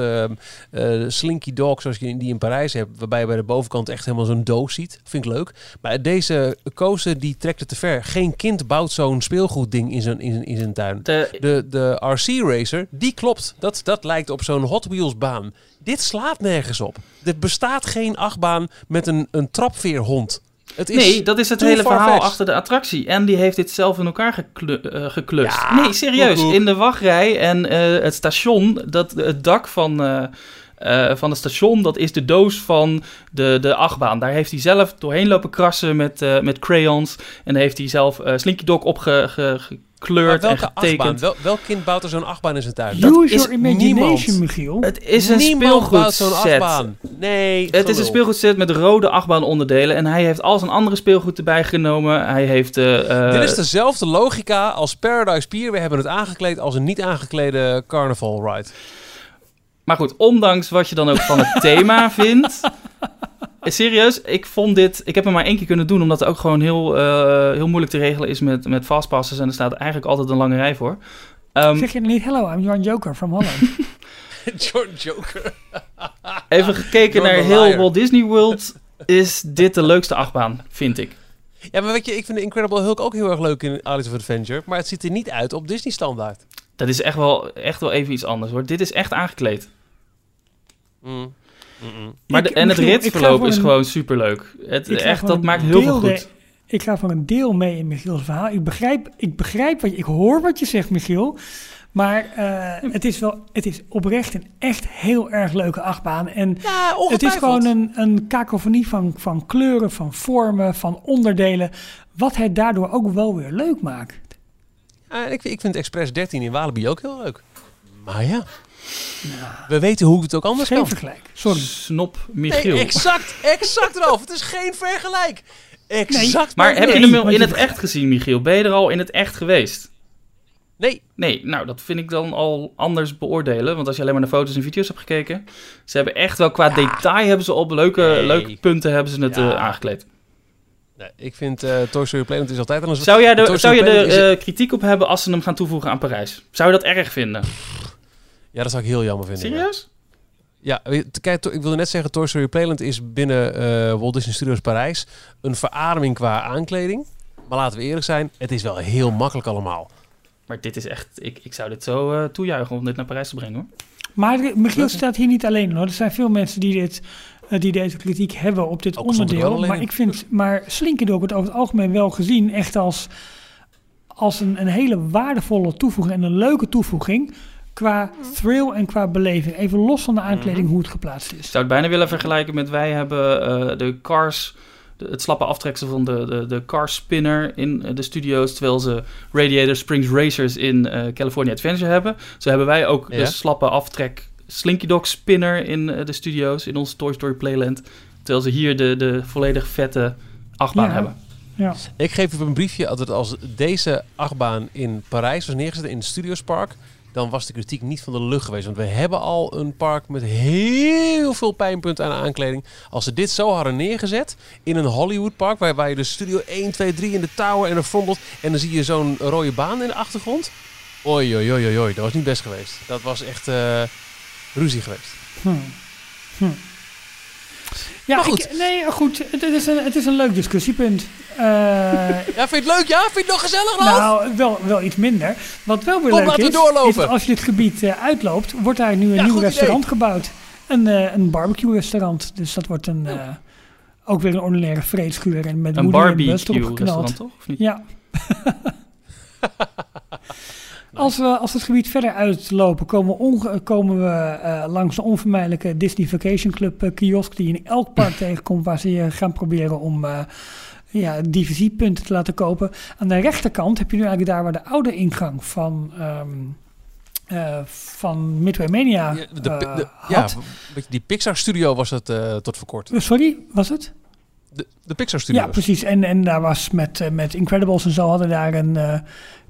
S2: Slinky Dog, zoals je die in Parijs hebt, waarbij je bij de bovenkant echt helemaal zo'n doos ziet, vind ik leuk. Maar deze coaster, die trekt het te ver. Geen kind bouwt zo'n speelgoedding in zijn, in zijn, in zijn tuin. De, de, de RC Racer, die klopt. Dat, dat lijkt op zo'n Hot Wheels baan. Dit slaat nergens op. Er bestaat geen achtbaan met een, een trapveerhond.
S4: Het is nee, dat is het hele verhaal fetched. achter de attractie. En die heeft dit zelf in elkaar geklu uh, geklust. Ja, nee, serieus. In de wachtrij en uh, het station, dat, het dak van, uh, van het station, dat is de doos van de, de achtbaan. Daar heeft hij zelf doorheen lopen krassen met, met crayons. En daar heeft hij zelf Slinky Dog op ge, ge, gekleurd en getekend.
S2: Wel, welk kind bouwt er zo'n achtbaan in zijn tuin?
S3: Dat Use your imagination, Michiel.
S4: Het is een
S2: niemand
S4: speelgoedset.
S2: zo'n achtbaan. Nee,
S4: Het is een speelgoedset met rode achtbaanonderdelen. En hij heeft al zijn andere speelgoed erbij genomen. Hij heeft... Uh,
S2: Dit is dezelfde logica als Paradise Pier. We hebben het aangekleed als een niet aangeklede carnival ride.
S4: Maar goed, ondanks wat je dan ook van het thema vindt... Serieus, ik vond dit... Ik heb hem maar één keer kunnen doen, omdat het ook gewoon heel, uh, heel moeilijk te regelen is met, met fastpasses. En er staat eigenlijk altijd een lange rij voor.
S3: Um, zeg je niet, hello, I'm John Joker from Holland.
S2: John Joker.
S4: Even gekeken naar heel Walt Disney World, is dit de leukste achtbaan, vind ik.
S2: Ja, maar weet je, ik vind de Incredible Hulk ook heel erg leuk in Alice of Adventure. Maar het ziet er niet uit op Disney standaard.
S4: Dat is echt wel, echt wel even iets anders hoor. Dit is echt aangekleed.
S2: Mm. Mm-mm.
S4: Maar de, en het ritverloop is
S3: een-
S4: gewoon superleuk. Het, echt, dat maakt heel veel goed.
S3: de- Ik ga voor een deel mee in Michiel's verhaal. Ik begrijp, ik begrijp wat je, ik hoor wat je zegt, Michiel. Maar eh, het is wel, het is oprecht een echt heel erg leuke achtbaan. En
S2: Ja,
S3: het is gewoon een, een kakofonie van, van kleuren, van vormen, van onderdelen. Wat het daardoor ook wel weer leuk maakt.
S2: Ja, ik, ik vind Express 13 in Walibi ook heel leuk. Maar ja, we weten hoe het ook anders
S3: Geen
S2: kan.
S3: vergelijk. Sorry.
S4: Snop
S2: Nee,
S4: Michiel.
S2: exact, exact Ralf. Het is geen vergelijk. Exact.
S4: maar heb je hem in het echt gezien, Michiel? Ben je er al in het echt geweest?
S2: Nee,
S4: Nee, nou, dat vind ik dan al anders beoordelen. Want als je alleen maar naar foto's en video's hebt gekeken... Ze hebben echt wel qua detail... hebben ze op leuke,
S2: Nee.
S4: leuke punten hebben ze het
S2: Ja.
S4: eh, aangekleed.
S2: nee ik vind eh Toy Story Planet is altijd... Een
S4: Zou, jij er, zou je er
S2: is-
S4: eh, kritiek op hebben als ze hem gaan toevoegen aan Parijs? Zou je dat erg vinden?
S2: Ja, dat zou ik heel jammer vinden.
S4: Serieus?
S2: Ja, kijk, ik wilde net zeggen, Toy Story Playland is binnen eh, Walt Disney Studios Parijs een verademing qua aankleding. Maar laten we eerlijk zijn, het is wel heel makkelijk allemaal.
S4: Maar dit is echt... Ik, ik zou dit zo eh, toejuichen om dit naar Parijs te brengen, hoor.
S3: Maar Michiel staat hier niet alleen hoor. Er zijn veel mensen die, dit, eh, die deze kritiek hebben op dit
S2: Ook
S3: onderdeel. Maar ik vind, maar Slinky wordt over het algemeen wel gezien echt als, als een, een hele waardevolle toevoeging en een leuke toevoeging. Qua thrill en qua beleving. Even los van de aankleding
S2: Mhm.
S3: hoe het geplaatst
S4: Ik
S3: is.
S4: zou het bijna willen vergelijken met... Wij hebben eh, de Cars... de- het slappe aftreksel van de, de, de Cars Spinner in eh, de studio's... terwijl ze Radiator Springs Racers in eh, California Adventure hebben. Zo hebben wij ook
S2: Ja.
S4: de slappe aftrek Slinky Dog Spinner in de studio's... in onze Toy Story Playland. Terwijl ze hier de, de volledig vette achtbaan
S3: Ja.
S4: hebben.
S3: Ja.
S2: Ik geef u een briefje altijd als deze achtbaan in Parijs was neergezet in het Studiospark. Dan was de kritiek niet van de lucht geweest. Want we hebben al een park met heel veel pijnpunten aan aankleding. Als ze dit zo hadden neergezet in een Hollywoodpark. Waar, waar je de studio 1, 2, 3 in de tower en de frontlot. En dan zie je zo'n rode baan in de achtergrond. Oei, oei, oei, oei. Dat was niet best geweest. Dat was echt eh, ruzie geweest.
S3: Hm. Hm. Ja,
S2: Maar goed.
S3: Ik, nee, goed. Het, het is een, het is een leuk discussiepunt. Eh,
S2: Ja, vind je het leuk? Ja? Vind je het nog gezellig, Ralf?
S3: Nou, wel, wel iets minder. Wat wel weer
S2: Kom,
S3: leuk is,
S2: doorlopen.
S3: is dat als je dit gebied eh, uitloopt, wordt daar nu een
S2: Ja,
S3: nieuw restaurant gebouwd. Een, eh, een barbecue-restaurant. Dus dat wordt een, eh, ook weer een ordinaire vreedschuur. En met
S4: Een barbecue-restaurant, toch? Of niet?
S3: Ja. Als we, als we het gebied verder uitlopen, komen we, onge- komen we eh, langs de onvermijdelijke Disney Vacation Club kiosk, die je in elk park tegenkomt, waar ze je gaan proberen om eh ja, divisiepunten te laten kopen. Aan de rechterkant heb je nu eigenlijk daar waar de oude ingang van, ehm, eh, van Midway Mania
S2: Ja, de,
S3: eh,
S2: de- ja,
S3: had.
S2: je, die Pixar Studio was het eh, tot voor kort.
S3: Sorry, was het?
S2: De, de Pixar Studios.
S3: Ja, precies. En, en daar was met, met Incredibles en zo hadden daar een eh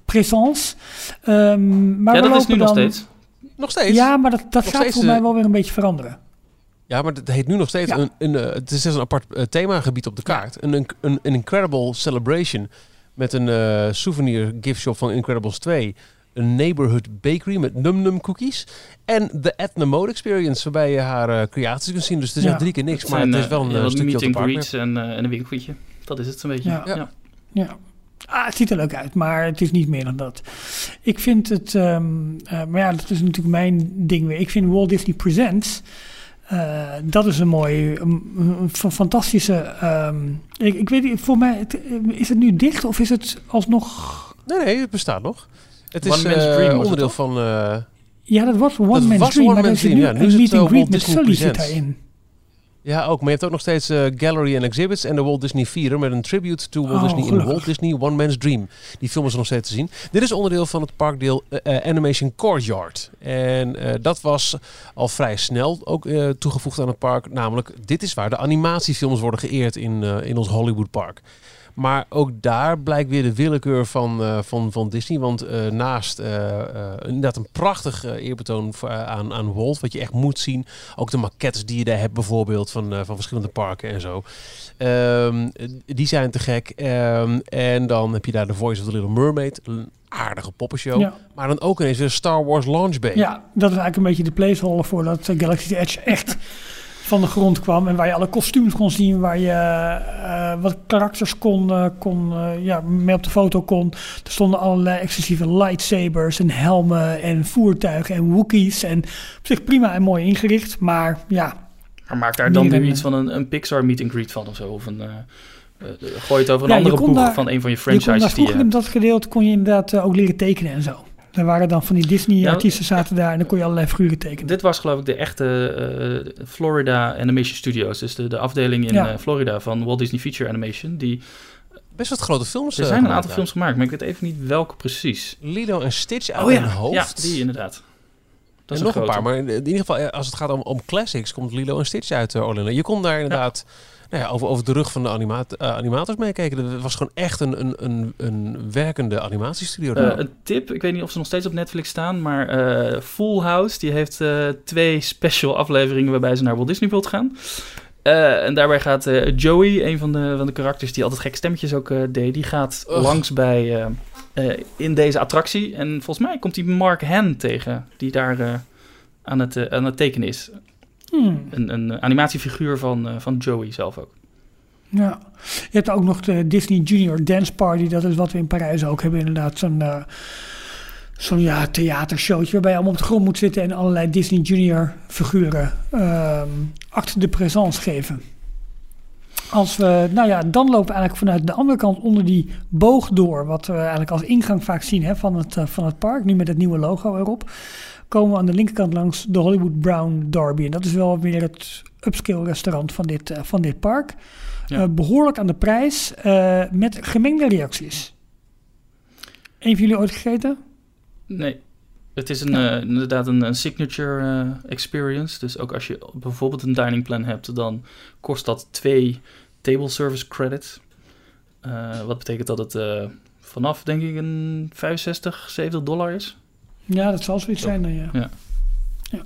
S3: présence. Ehm, maar
S4: ja, dat is nu nog steeds.
S2: Nog steeds?
S3: Ja, maar dat, dat
S2: Nog
S3: gaat voor mij wel weer een beetje veranderen.
S2: Ja, maar het heet nu nog steeds
S3: Ja.
S2: een, een, eh, het is dus een apart eh, themagebied op de kaart. Een, een, een Incredible Celebration met een eh, souvenir gift shop van Incredibles 2. Een neighborhood bakery met num-num cookies. En de Etna Mode Experience, waarbij je haar creaties kunt zien. Dus het is
S3: Ja.
S2: echt drie keer niks,
S4: Het
S2: maar
S4: zijn,
S2: het is wel een stukje
S4: meet
S2: op de park.
S4: en, eh, en een winkeltje. Dat is het zo'n beetje.
S3: Ja.
S4: Ja.
S3: Ja. Ah, het ziet er leuk uit, maar het is niet meer dan dat. Ik vind het, ehm, eh, maar ja, dat is natuurlijk mijn ding weer. Ik vind Walt Disney Presents, eh, dat is een mooie, een, een fa- fantastische. ehm, ik, ik weet niet, voor mij, het, eh, is het nu dicht of is het alsnog.
S2: Nee, nee, het bestaat nog. Het
S4: One
S2: is
S4: Man's
S2: eh,
S4: het
S2: onderdeel van... eh,
S3: Ja, dat was One
S2: Dat
S3: Man's
S2: was
S3: Dream,
S2: One
S3: maar
S2: Dream,
S3: nu
S2: ja. Nu
S3: een
S2: is het,
S3: meet and
S2: eh,
S3: greet met Sully zit daarin.
S2: Ja, ook. Maar je hebt ook nog steeds eh, Gallery and Exhibits en de Walt Disney Theater met een tribute to Walt
S3: Oh,
S2: Disney in. Walt Disney One Man's Dream. Die film is nog steeds te zien. Dit is onderdeel van het parkdeel eh, eh, Animation Courtyard. En dat was al vrij snel ook toegevoegd aan het park. Namelijk, dit is waar de animatiefilms worden geëerd in, in ons Hollywood Park. Maar ook daar blijkt weer de willekeur van, eh, van, van Disney. Want eh, naast eh, inderdaad een prachtig eerbetoon aan, aan Walt, wat je echt moet zien. Ook de maquettes die je daar hebt bijvoorbeeld van, van verschillende parken en zo. Ehm, die zijn te gek. Ehm, en dan heb je daar The Voice of the Little Mermaid. Een aardige poppenshow.
S3: Ja.
S2: Maar dan ook ineens weer Star Wars Launch Bay.
S3: Ja, dat is eigenlijk een beetje de placeholder voor dat Galaxy's Edge echt van de grond kwam. En waar je alle kostuums kon zien, waar je eh, wat karakters kon, eh, kon eh, ja, mee op de foto kon. Er stonden allerlei exclusieve lightsabers en helmen en voertuigen en Wookiees. En op zich prima en mooi ingericht. Maar ja,
S4: Maar maak daar dan
S3: een,
S4: iets van een, een Pixar meet and greet van of zo. Of een, eh, eh, gooi het over een
S3: Ja,
S4: andere boeg van een van je
S3: je kon daar
S4: franchises die
S3: vroeger
S4: je
S3: in dat gedeelte kon je inderdaad eh, ook leren tekenen en zo. Er waren dan van die Disney-artiesten zaten daar en dan kon je allerlei figuren tekenen.
S4: Dit was geloof ik de echte eh, Florida Animation Studios. Dus de, de afdeling in
S3: Ja.
S4: eh, Florida van Walt Disney Feature Animation. Die,
S2: Best wat grote films.
S4: er
S2: eh,
S4: zijn een aantal films gemaakt, maar ik weet even niet welke precies.
S2: daar. Lilo en Stitch uit
S4: Oh ja,
S2: hoofd.
S4: ja, die inderdaad. Dat
S2: en nog een paar, maar in, in ieder geval als het gaat om, om classics, komt Lilo en Stitch uit, uh, Orlando. Je kon daar inderdaad nou ja, over, over de rug van de animat eh, animators meekijken. Het was gewoon echt een, een, een, een werkende animatiestudio. Daar.
S4: een tip, ik weet niet of ze nog steeds op Netflix staan, maar eh, Full House die heeft twee special afleveringen waarbij ze naar Walt Disney World gaan. En daarbij gaat Joey, een van de, van de karakters die altijd gekke stemmetjes ook deed, die gaat
S2: Ugh.
S4: langs bij in deze attractie. En volgens mij komt hij Mark Han tegen, die daar aan, het, aan het tekenen is.
S3: Hmm.
S4: Een, een animatiefiguur van, eh, van Joey zelf ook.
S3: Ja. Je hebt ook nog de Disney Junior Dance Party. Dat is wat we in Parijs ook hebben. Inderdaad, zo'n eh, zo'n ja, theatershowtje waarbij je allemaal op de grond moet zitten en allerlei Disney Junior figuren ehm acte de présence geven. Als we, nou ja, dan lopen we eigenlijk vanuit de andere kant onder die boog door, wat we eigenlijk als ingang vaak zien hè, van, het, eh, van het park, nu met het nieuwe logo erop, komen we aan de linkerkant langs de Hollywood Brown Derby. En dat is wel weer het upscale restaurant van dit, eh, van dit park.
S4: Ja.
S3: Eh, behoorlijk aan de prijs, eh, met gemengde reacties. Van jullie ooit gegeten?
S4: Nee. Het is een, inderdaad een, een signature experience. Dus ook als je bijvoorbeeld een dining plan hebt, dan kost dat twee table service credits. Wat betekent dat het vanaf, denk ik, een 65, 70 dollar is.
S3: Ja, dat zal zoiets
S4: Zo.
S3: zijn dan, ja.
S4: Ja.
S3: Ja.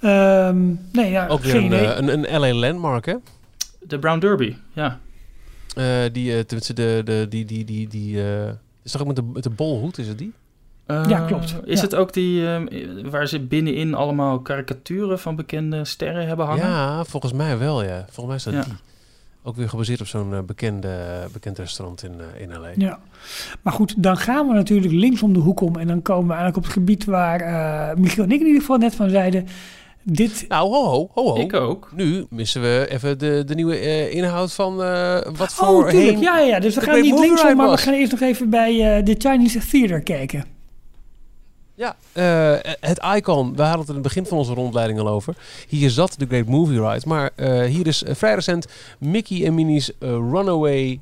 S3: Ehm, nee, ja,
S2: Ook weer
S3: geen
S2: een, eh, een, een LA landmark, hè?
S4: De Brown Derby, ja.
S2: Eh, die, eh, tenminste, de, de, die, die, die, die, eh, is toch ook met de, met de bolhoed, is het die?
S4: Eh,
S3: Ja, klopt.
S4: Is
S3: Ja.
S4: het ook die eh, waar ze binnenin allemaal karikaturen van bekende sterren hebben hangen?
S2: Ja, volgens mij wel, ja. Volgens mij is dat
S4: Ja.
S2: die. Ook weer gebaseerd op zo'n eh, bekende, bekend restaurant in, eh, in L.A.
S3: Ja, maar goed, dan gaan we natuurlijk links om de hoek om en dan komen we eigenlijk op het gebied waar eh Michiel en ik in ieder geval net van zeiden. Dit,
S2: Nou, ho, ho, ho, ho.
S4: Ik ook.
S2: Nu missen we even de, de nieuwe eh, inhoud van eh, wat
S3: oh,
S2: voorheen...
S3: tuurlijk, ja, ja, ja. Dus we gaan niet linksom, maar we gaan eerst nog even bij eh, de Chinese Theater kijken.
S2: Ja, eh, het icon, we hadden het in het begin van onze rondleiding al over. Hier zat de Great Movie Ride, maar eh, hier is eh, vrij recent Mickey en Minnie's Runaway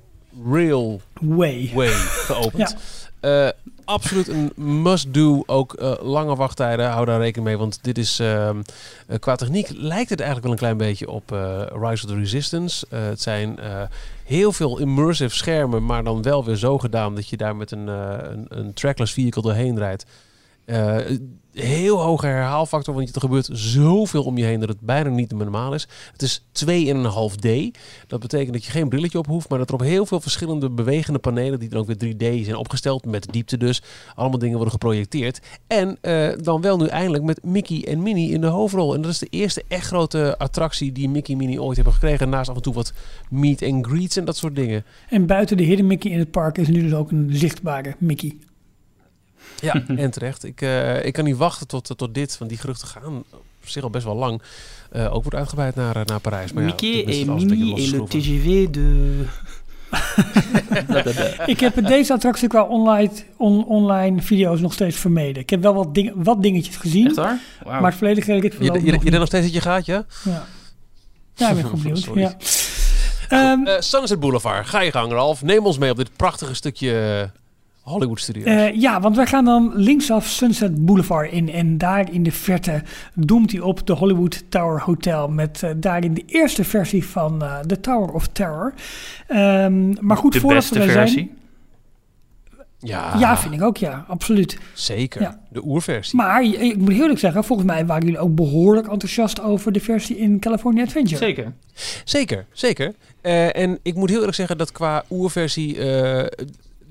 S2: Railway
S3: Way.
S2: geopend. Absoluut een must-do, ook lange wachttijden, hou daar rekening mee. Want dit is, ehm, eh, qua techniek lijkt het eigenlijk wel een klein beetje op Rise of the Resistance. Het zijn heel veel immersive schermen, maar dan wel weer zo gedaan dat je daar met een, een, een trackless vehicle doorheen rijdt. Eh, heel hoge herhaalfactor, want er gebeurt zoveel om je heen dat het bijna niet normaal is. Het is 2,5D. Dat betekent dat je geen brilletje op hoeft, maar dat er op heel veel verschillende bewegende panelen, die dan ook weer 3D zijn opgesteld, met diepte dus, allemaal dingen worden geprojecteerd. En eh, dan wel nu eindelijk met Mickey en Minnie in de hoofdrol. En dat is de eerste echt grote attractie die Mickey en Minnie ooit hebben gekregen. Naast af en toe wat meet and greets en dat soort dingen.
S3: En buiten de Hidden Mickey in het park is nu dus ook een zichtbare Mickey.
S2: Ja, en terecht. Ik, eh, ik kan niet wachten tot, tot dit, want die geruchten gaan op zich al best wel lang. eh, ook wordt uitgebreid naar, eh, naar Parijs. Maar ja, het een beetje losgeschroeven.
S4: TGV de...
S3: Ik heb deze attractie qua online, on- online video's nog steeds vermeden. Ik heb wel wat, ding, wat dingetjes gezien,
S4: Echt waar? Wauw.
S3: maar het volledige rit
S2: Je,
S3: voorlopig
S2: je,
S3: nog
S2: je bent nog steeds dat je gaat, ja?
S3: Ja, ja ik ben gewoon benieuwd.
S2: Sorry.
S3: Ja. Ehm,
S2: Sunset Boulevard, ga je gang, Ralf. Neem ons mee op dit prachtige stukje Hollywood Studios.
S3: Eh, ja, want wij gaan dan linksaf Sunset Boulevard in. En daar in de verte doemt hij op de Hollywood Tower Hotel. Met eh, daarin de eerste versie van eh The Tower of Terror. Ehm, maar goed,
S4: de
S3: voordat
S4: beste
S3: we daar
S4: versie.
S3: zijn...
S2: ja,
S3: Ja, vind ik ook, ja, absoluut.
S2: zeker.
S3: Ja.
S2: De oerversie.
S3: Maar ik moet heel eerlijk zeggen, volgens mij waren jullie ook behoorlijk enthousiast over de versie in California Adventure.
S4: Zeker.
S2: Zeker, zeker. Eh, en ik moet heel eerlijk zeggen dat qua oerversie... eh,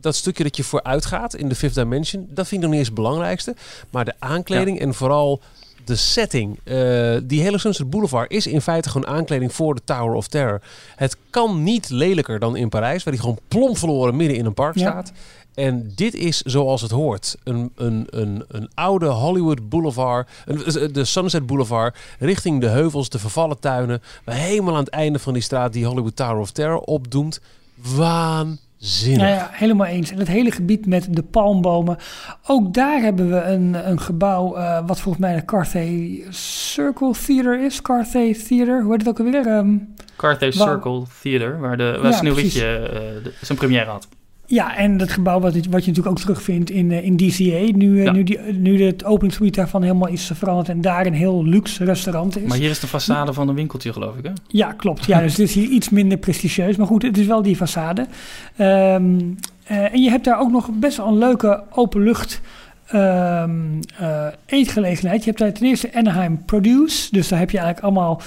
S2: dat stukje dat je vooruit gaat in de Fifth Dimension... dat vind ik nog niet eens het belangrijkste. Maar de aankleding en vooral de setting. Eh, die hele Sunset Boulevard is in feite gewoon aankleding voor de Tower of Terror. Het kan niet lelijker dan in Parijs, waar die gewoon plom verloren midden in een park
S3: Ja.
S2: staat. En dit is zoals het hoort. Een, een, een, een oude Hollywood Boulevard, een- de Sunset Boulevard, richting de heuvels, de vervallen tuinen. Waar helemaal aan het einde van die straat die Hollywood Tower of Terror opdoemt. Waanzinnig.
S3: Nou ja, helemaal eens. En het hele gebied met de palmbomen. Ook daar hebben we een, een gebouw eh, wat volgens mij de Carthay Circle Theater is. Carthay Theater, hoe heet het ook alweer? Ehm,
S4: Carthay
S3: Waar-
S4: Circle Theater, waar, de, waar
S3: Ja,
S4: Sneeuwwitje eh, zijn première had.
S3: Ja, en dat gebouw wat, wat je natuurlijk ook terugvindt in, eh, in DCA. Nu, eh,
S4: Ja.
S3: nu, die, nu het openingsgebied daarvan helemaal is veranderd en daar een heel luxe restaurant is.
S4: Maar hier is de façade van een winkeltje, geloof ik, hè?
S3: Ja, klopt. Ja, dus het is hier iets minder prestigieus. Maar goed, het is wel die façade. Ehm, eh, en je hebt daar ook nog best wel een leuke openlucht ehm eh, eetgelegenheid. Je hebt daar ten eerste Anaheim Produce. Dus daar heb je eigenlijk allemaal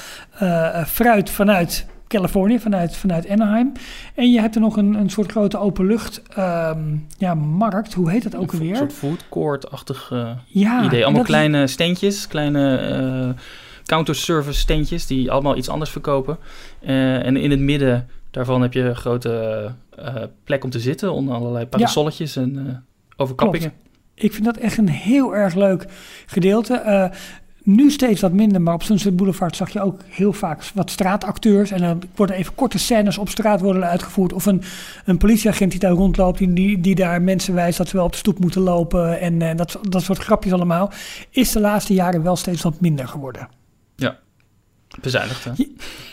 S3: fruit vanuit Californië, vanuit, vanuit Anaheim. En je hebt er nog een, een soort grote openlucht ehm ja, markt. Hoe heet dat ook
S4: Een
S3: alweer?
S4: soort food court-achtig eh,
S3: ja,
S4: idee. Allemaal
S3: is-
S4: kleine steentjes, kleine eh counterservice steentjes die allemaal iets anders verkopen. Eh, en in het midden daarvan heb je een grote eh, plek om te zitten onder allerlei parasolletjes en overkappingen.
S3: Ik vind dat echt een heel erg leuk gedeelte. Nu steeds wat minder, maar op Sunset Boulevard zag je ook heel vaak wat straatacteurs. En dan worden even korte scènes op straat worden uitgevoerd. Of een, een politieagent die daar rondloopt, die, die, daar mensen wijst dat ze wel op de stoep moeten lopen. En eh, dat, dat soort grapjes allemaal. Is de laatste jaren wel steeds wat minder geworden.
S4: Bezuinigd, hè?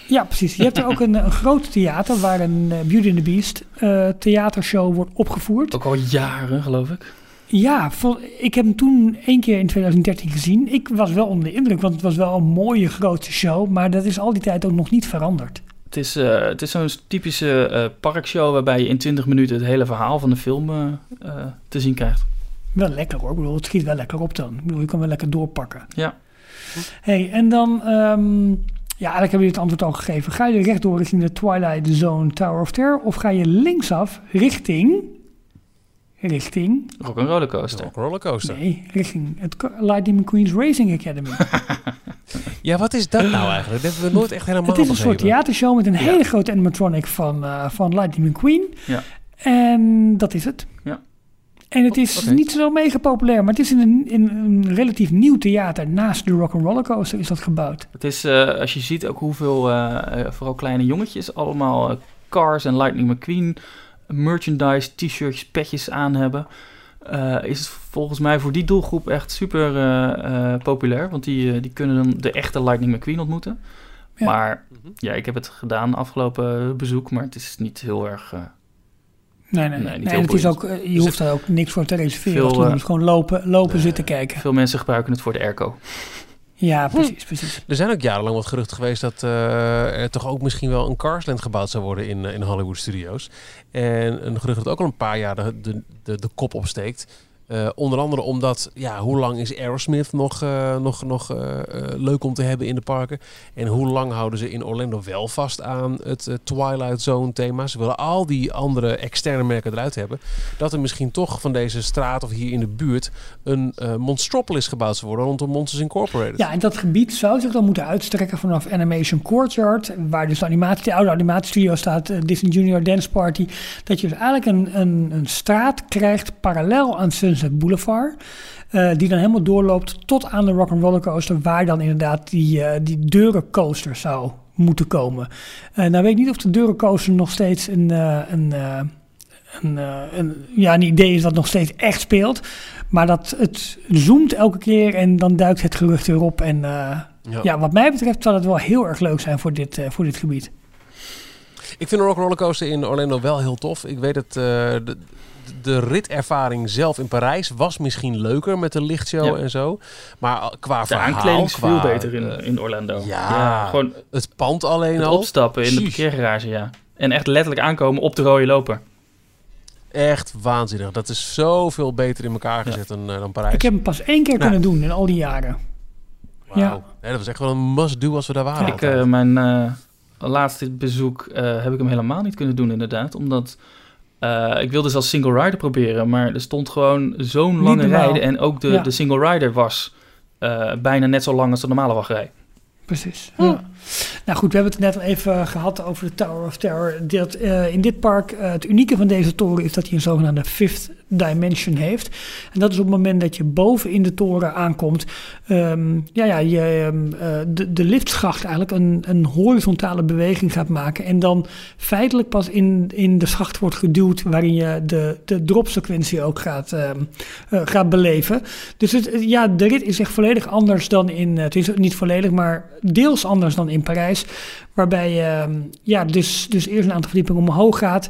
S3: Ja, precies. Je hebt er ook een, een groot theater waar een eh, Beauty and the Beast eh, theatershow wordt opgevoerd.
S4: Ook al jaren, geloof ik.
S3: Ja, vol- ik heb hem toen één keer in 2013 gezien. Ik was wel onder de indruk, want het was wel een mooie grote show. Maar dat is al die tijd ook nog niet veranderd.
S4: Het is, eh, het is zo'n typische eh, parkshow waarbij je in 20 minuten het hele verhaal van de film eh, te zien krijgt.
S3: Wel lekker hoor. Ik bedoel, het schiet wel lekker op dan. Ik bedoel, je kan wel lekker doorpakken.
S4: Ja.
S3: hey, en dan... ehm, ja, eigenlijk heb je het antwoord al gegeven. Ga je rechtdoor richting de Twilight Zone Tower of Terror? Of ga je linksaf richting... Richting...
S4: Rock een rollercoaster.
S2: Rock rollercoaster.
S3: Nee, richting het Lightning McQueen's Racing Academy.
S2: Ja, wat is dat nou eigenlijk? Dat hebben we nooit echt helemaal
S3: Het is een soort theatershow met een hele grote animatronic van, eh, van Lightning McQueen.
S4: Ja.
S3: En dat is het.
S4: Ja.
S3: En het is niet zo mega populair, maar het is in een, in een relatief nieuw theater. Naast de Rock'n'Roller Coaster is dat gebouwd.
S4: Het is, eh, als je ziet ook hoeveel, eh, vooral kleine jongetjes, allemaal Cars en Lightning McQueen merchandise, t-shirts, petjes aan hebben. eh, is het volgens mij voor die doelgroep echt super eh, eh, populair. Want die, die kunnen dan de echte Lightning McQueen ontmoeten.
S3: Ja.
S4: Maar
S2: Mhm.
S4: ja, ik heb het gedaan afgelopen bezoek, maar het is niet heel erg... eh,
S3: Nee, nee,
S4: Nee,
S3: en het is ook, je hoeft daar ook niks voor te reserveren.
S4: Veel,
S3: Je moet gewoon lopen, lopen zitten kijken.
S4: veel mensen gebruiken het voor de airco.
S3: Ja, precies, precies.
S2: Er zijn ook jarenlang wat geruchten geweest dat eh, er toch ook misschien wel een Carsland gebouwd zou worden in, eh, in Hollywood Studios. En een gerucht dat ook al een paar jaar de, de, de, de kop opsteekt. Eh, onder andere omdat, ja, hoe lang is Aerosmith nog, eh, nog, nog eh, leuk om te hebben in de parken? En hoe lang houden ze in Orlando wel vast aan het Twilight Zone thema? Ze willen al die andere externe merken eruit hebben. Dat er misschien toch van deze straat of hier in de buurt een Monstropolis gebouwd zou worden rondom Monsters Incorporated.
S3: Ja, en dat gebied zou zich dan moeten uitstrekken vanaf Animation Courtyard, waar dus de, animatie, de oude animatiestudio staat, Disney Junior Dance Party. Dat je dus eigenlijk een, een, een straat krijgt parallel aan Sunset Boulevard, eh, die dan helemaal doorloopt tot aan de Rock'n'Roller Coaster, waar dan inderdaad die, eh die deurencoaster zou moeten komen. Eh nou weet ik niet of de deurencoaster nog steeds een... een een, een, ja, een idee is dat nog steeds echt speelt. Maar dat het zoomt elke keer en dan duikt het gerucht weer op. En uh, ja. ja. wat mij betreft zal het wel heel erg leuk zijn voor dit, uh, voor dit gebied.
S2: Ik vind de Rock Rollercoaster in Orlando wel heel tof. Ik weet het, uh, de, de ritervaring zelf in Parijs was misschien leuker met de lichtshow ja. en zo. Maar qua
S4: de
S2: verhaal...
S4: aankleding is
S2: qua,
S4: veel beter in, in Orlando.
S2: Ja, ja,
S4: gewoon
S2: het pand alleen
S4: het
S2: al.
S4: opstappen in de parkeergarage, ja. En echt letterlijk aankomen op de rode loper.
S2: Echt waanzinnig. Dat is zoveel beter in elkaar gezet ja. dan, uh, dan Parijs.
S3: Ik heb hem pas één keer nou. kunnen doen in al die jaren.
S2: Wow. Ja. ja. dat was echt wel een must-do als we daar waren.
S4: Ik, uh, mijn uh, laatste bezoek uh, heb ik hem helemaal niet kunnen doen, inderdaad. Omdat uh, ik wilde zelfs single rider proberen. Maar er stond gewoon zo'n lange rijden. En ook de, ja. de single rider was eh, bijna net zo lang als de normale wachtrij.
S3: Precies. Ja. Nou goed, we hebben het net al even gehad over de Tower of Terror. Eh, in dit park, eh, het unieke van deze toren is dat hij een zogenaamde fifth dimension heeft. En dat is op het moment dat je boven in de toren aankomt, ehm, ja, ja, je ehm, eh, de, de liftschacht eigenlijk een, een horizontale beweging gaat maken. En dan feitelijk pas in, in de schacht wordt geduwd, waarin je de, de dropsequentie ook gaat, ehm, eh, gaat beleven. Dus het, ja, de rit is echt volledig anders dan in, het is niet volledig, maar deels anders dan in Parijs. Waarbij je ehm, ja, dus, dus eerst een aantal verdiepingen omhoog gaat.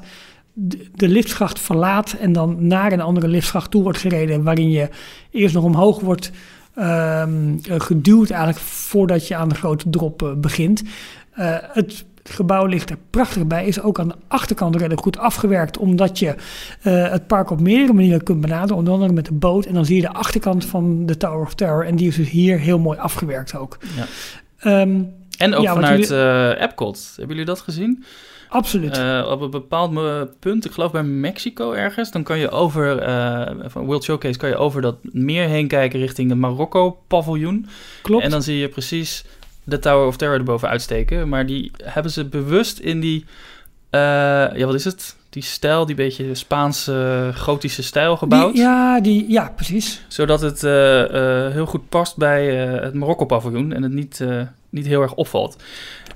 S3: De, de liftschacht verlaat en dan naar een andere liftschacht toe wordt gereden. Waarin je eerst nog omhoog wordt ehm, eh, geduwd eigenlijk voordat je aan de grote drop eh, begint. Eh, het gebouw ligt er prachtig bij. Is ook aan de achterkant redelijk goed afgewerkt. Omdat je het park op meerdere manieren kunt benaderen. Onder andere met de boot. En dan zie je de achterkant van de Tower of Terror. En die is dus hier heel mooi afgewerkt ook.
S4: Ja.
S3: Ehm,
S4: En ook
S3: Ja,
S4: vanuit
S3: jullie-
S4: eh Epcot. Hebben jullie dat gezien?
S3: absoluut.
S4: Eh, op een bepaald punt, ik geloof bij Mexico ergens, dan kan je over, eh, van World Showcase, kan je over dat meer heen kijken richting de Marokko-paviljoen.
S3: Klopt.
S4: En dan zie je precies de Tower of Terror erboven uitsteken. Maar die hebben ze bewust in die, ja wat is het? Die stijl, die beetje Spaanse gotische stijl gebouwd.
S3: Die- ja, die, ja, precies.
S4: Zodat het heel goed past bij het Marokko-paviljoen en het niet, niet heel erg opvalt.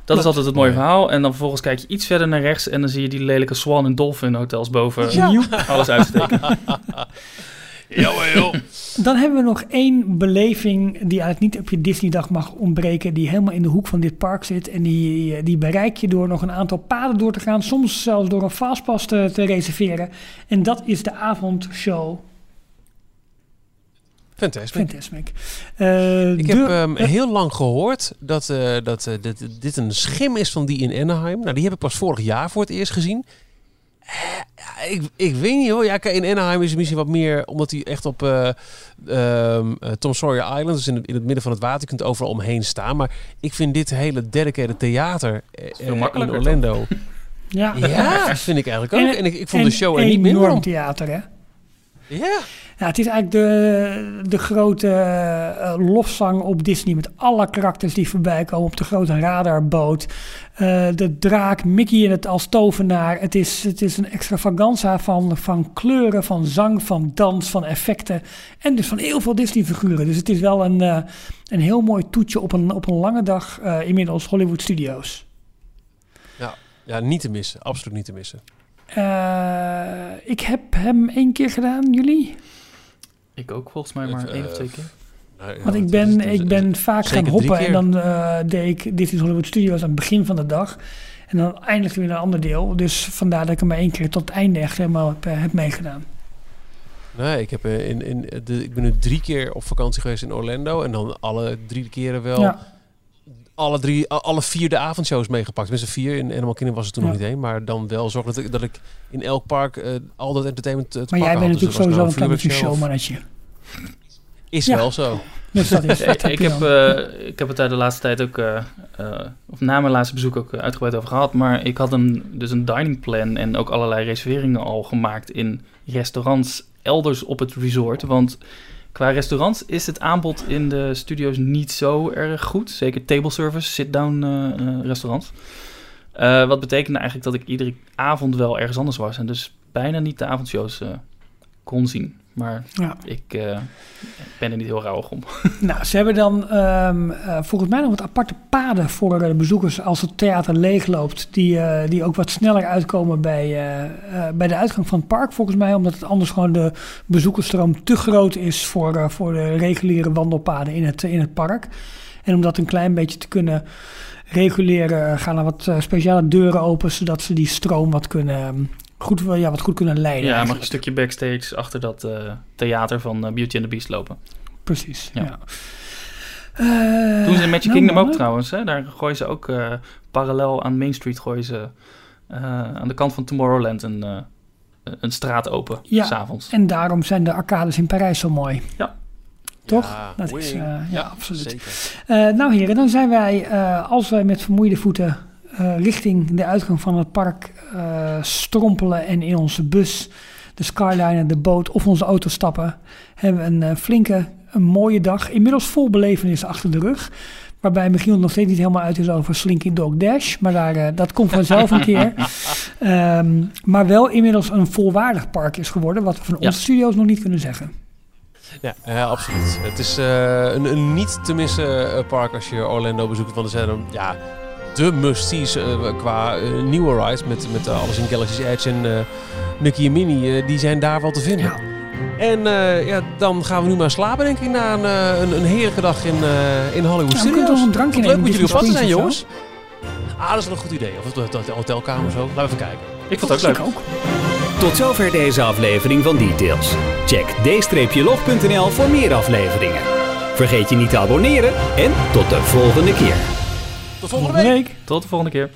S4: Dat is altijd het mooie verhaal. En dan vervolgens kijk je iets verder naar rechts en dan zie je die lelijke Swan en Dolphin hotels boven
S3: Ja.
S4: alles uitsteken.
S2: Joh, joh.
S3: Dan hebben we nog één beleving die eigenlijk niet op je Disney-dag mag ontbreken. Die helemaal in de hoek van dit park zit. En die, die bereik je door nog een aantal paden door te gaan. Soms zelfs door een fastpass te, te reserveren. En dat is de avondshow
S2: Fantastisch.
S3: Fantasmic. Eh,
S2: Ik
S3: de-
S2: heb ehm,
S3: eh,
S2: heel lang gehoord dat, eh, dat eh, dit, dit een schim is van die in Anaheim. Nou, die heb ik pas vorig jaar voor het eerst gezien. Eh, ja, ik, ik weet niet hoor. Ja, kijk, in Anaheim is het misschien wat meer omdat hij echt op eh, ehm, eh, Tom Sawyer Island, dus in het, in het midden van het water, je kunt overal omheen staan. Maar ik vind dit hele dedicated theater
S4: veel
S2: in Orlando.
S3: ja.
S2: Ja, dat vind ik eigenlijk ook. En, ik, ik vond
S3: en
S2: de show er niet minder
S3: enorm
S2: om.
S3: theater, hè?
S2: Ja.
S3: Ja, het is eigenlijk de, de grote eh, lofzang op Disney met alle karakters die voorbij komen op de grote radarboot. Eh, de draak, Mickey in het als tovenaar. Het is, het is een extravaganza van, van kleuren, van zang, van dans, van effecten. En dus van heel veel Disney-figuren. Dus het is wel een, eh, een heel mooi toetje op een, op een lange dag inmiddels Hollywood Studios.
S2: ja, niet te missen. Absoluut niet te missen.
S3: Eh, ik heb hem één keer gedaan, jullie?
S4: Ik ook volgens mij maar
S2: Het,
S4: één of
S2: eh,
S4: twee keer.
S2: Nou,
S3: Want ik ben,
S2: is- is-
S3: ik ben vaak gaan hoppen en dan eh, deed ik Disney's Hollywood Studios aan het begin van de dag. En dan eindigde weer een ander deel. Dus vandaar dat ik hem maar één keer tot het einde echt helemaal heb, heb meegedaan.
S2: Nee, ik, heb in, in de, ik ben nu drie keer op vakantie geweest in Orlando. En dan alle drie keren wel
S3: Ja,
S2: alle, drie, alle vier de avondshows meegepakt. Tenminste vier, in Animal Kingdom was het toen
S3: Ja.
S2: nog niet één. Maar dan wel zorgen dat ik, dat ik in elk park eh, al dat entertainment eh, te
S3: maar jij
S2: pakken
S3: bent
S2: had. Dus
S3: natuurlijk
S2: was
S3: sowieso
S2: nou
S3: een klein showmannetje.
S2: Is
S3: Ja.
S2: wel zo.
S3: Dus dat is dat
S4: ik, heb, eh, ik heb het daar de laatste tijd ook, eh, eh, of na mijn laatste bezoek ook uitgebreid over gehad. Maar ik had een, dus een dining plan en ook allerlei reserveringen al gemaakt in restaurants elders op het resort. Want qua restaurants is het aanbod in de studio's niet zo erg goed. Zeker table service, sit-down eh, eh, restaurants. Eh, wat betekende eigenlijk dat ik iedere avond wel ergens anders was. En dus bijna niet de avondshows kon zien. Maar
S3: Ja.
S4: ik eh, ben er niet heel rauwig om.
S3: Nou, ze hebben dan ehm, eh, volgens mij nog wat aparte paden voor eh, de bezoekers als het theater leegloopt. Die, die ook wat sneller uitkomen bij, bij de uitgang van het park. Volgens mij omdat het anders gewoon de bezoekersstroom te groot is voor, voor de reguliere wandelpaden in het, in het park. En om dat een klein beetje te kunnen reguleren gaan er wat speciale deuren open. Zodat ze die stroom wat kunnen, ehm, goed, ja, wat goed kunnen leiden.
S4: Ja, mag een stukje backstage achter dat eh, theater van eh, Beauty and the Beast lopen.
S3: Precies,
S4: Ja.
S3: ja. Eh,
S4: Doen ze in Magic
S3: nou,
S4: Kingdom ook trouwens. Hè? Daar gooien ze ook eh, parallel aan Main Street gooien ze eh, aan de kant van Tomorrowland een, eh, een straat open,
S3: Ja.
S4: s'avonds.
S3: En daarom zijn de arcades in Parijs zo mooi. Toch?
S2: Ja,
S3: Dat is, eh, ja, absoluut.
S2: Zeker.
S3: Eh, nou heren, dan zijn wij, eh, als wij met vermoeide voeten eh, richting de uitgang van het park eh, strompelen en in onze bus, de Skyliner, de boot of onze auto stappen, hebben we een eh, flinke een mooie dag. Inmiddels vol belevenissen achter de rug. Waarbij Michiel nog steeds niet helemaal uit is over Slinky Dog Dash. Maar daar, eh, dat komt vanzelf een keer. Ehm, maar wel inmiddels een volwaardig park is geworden. Wat we van
S4: Ja.
S3: onze studio's nog niet kunnen zeggen.
S2: Ja, absoluut. Het is eh, een, een niet te missen park als je Orlando bezoekt. Want er zijn ja, de must-sees eh, qua eh, nieuwe rides met, met eh, alles in Galaxy's Edge en eh Nicky en Minnie. eh, die zijn daar wel te vinden.
S3: Ja.
S2: En eh, ja, dan gaan we nu maar slapen, denk ik, na een, een, een heerlijke dag in, eh, in Hollywood
S3: Ja,
S2: Studios.
S3: een drankje
S2: leuk moet jullie op zijn, jongens. Ah, dat is wel een goed idee. Of het hotelkamer of zo. Laten we even kijken.
S4: Ik vond het ook leuk.
S3: Ook.
S1: Tot zover deze aflevering van Details. Check d-log.nl voor meer afleveringen. Vergeet je niet te abonneren en tot de volgende keer.
S2: Tot volgende
S3: week.
S4: Tot de volgende keer.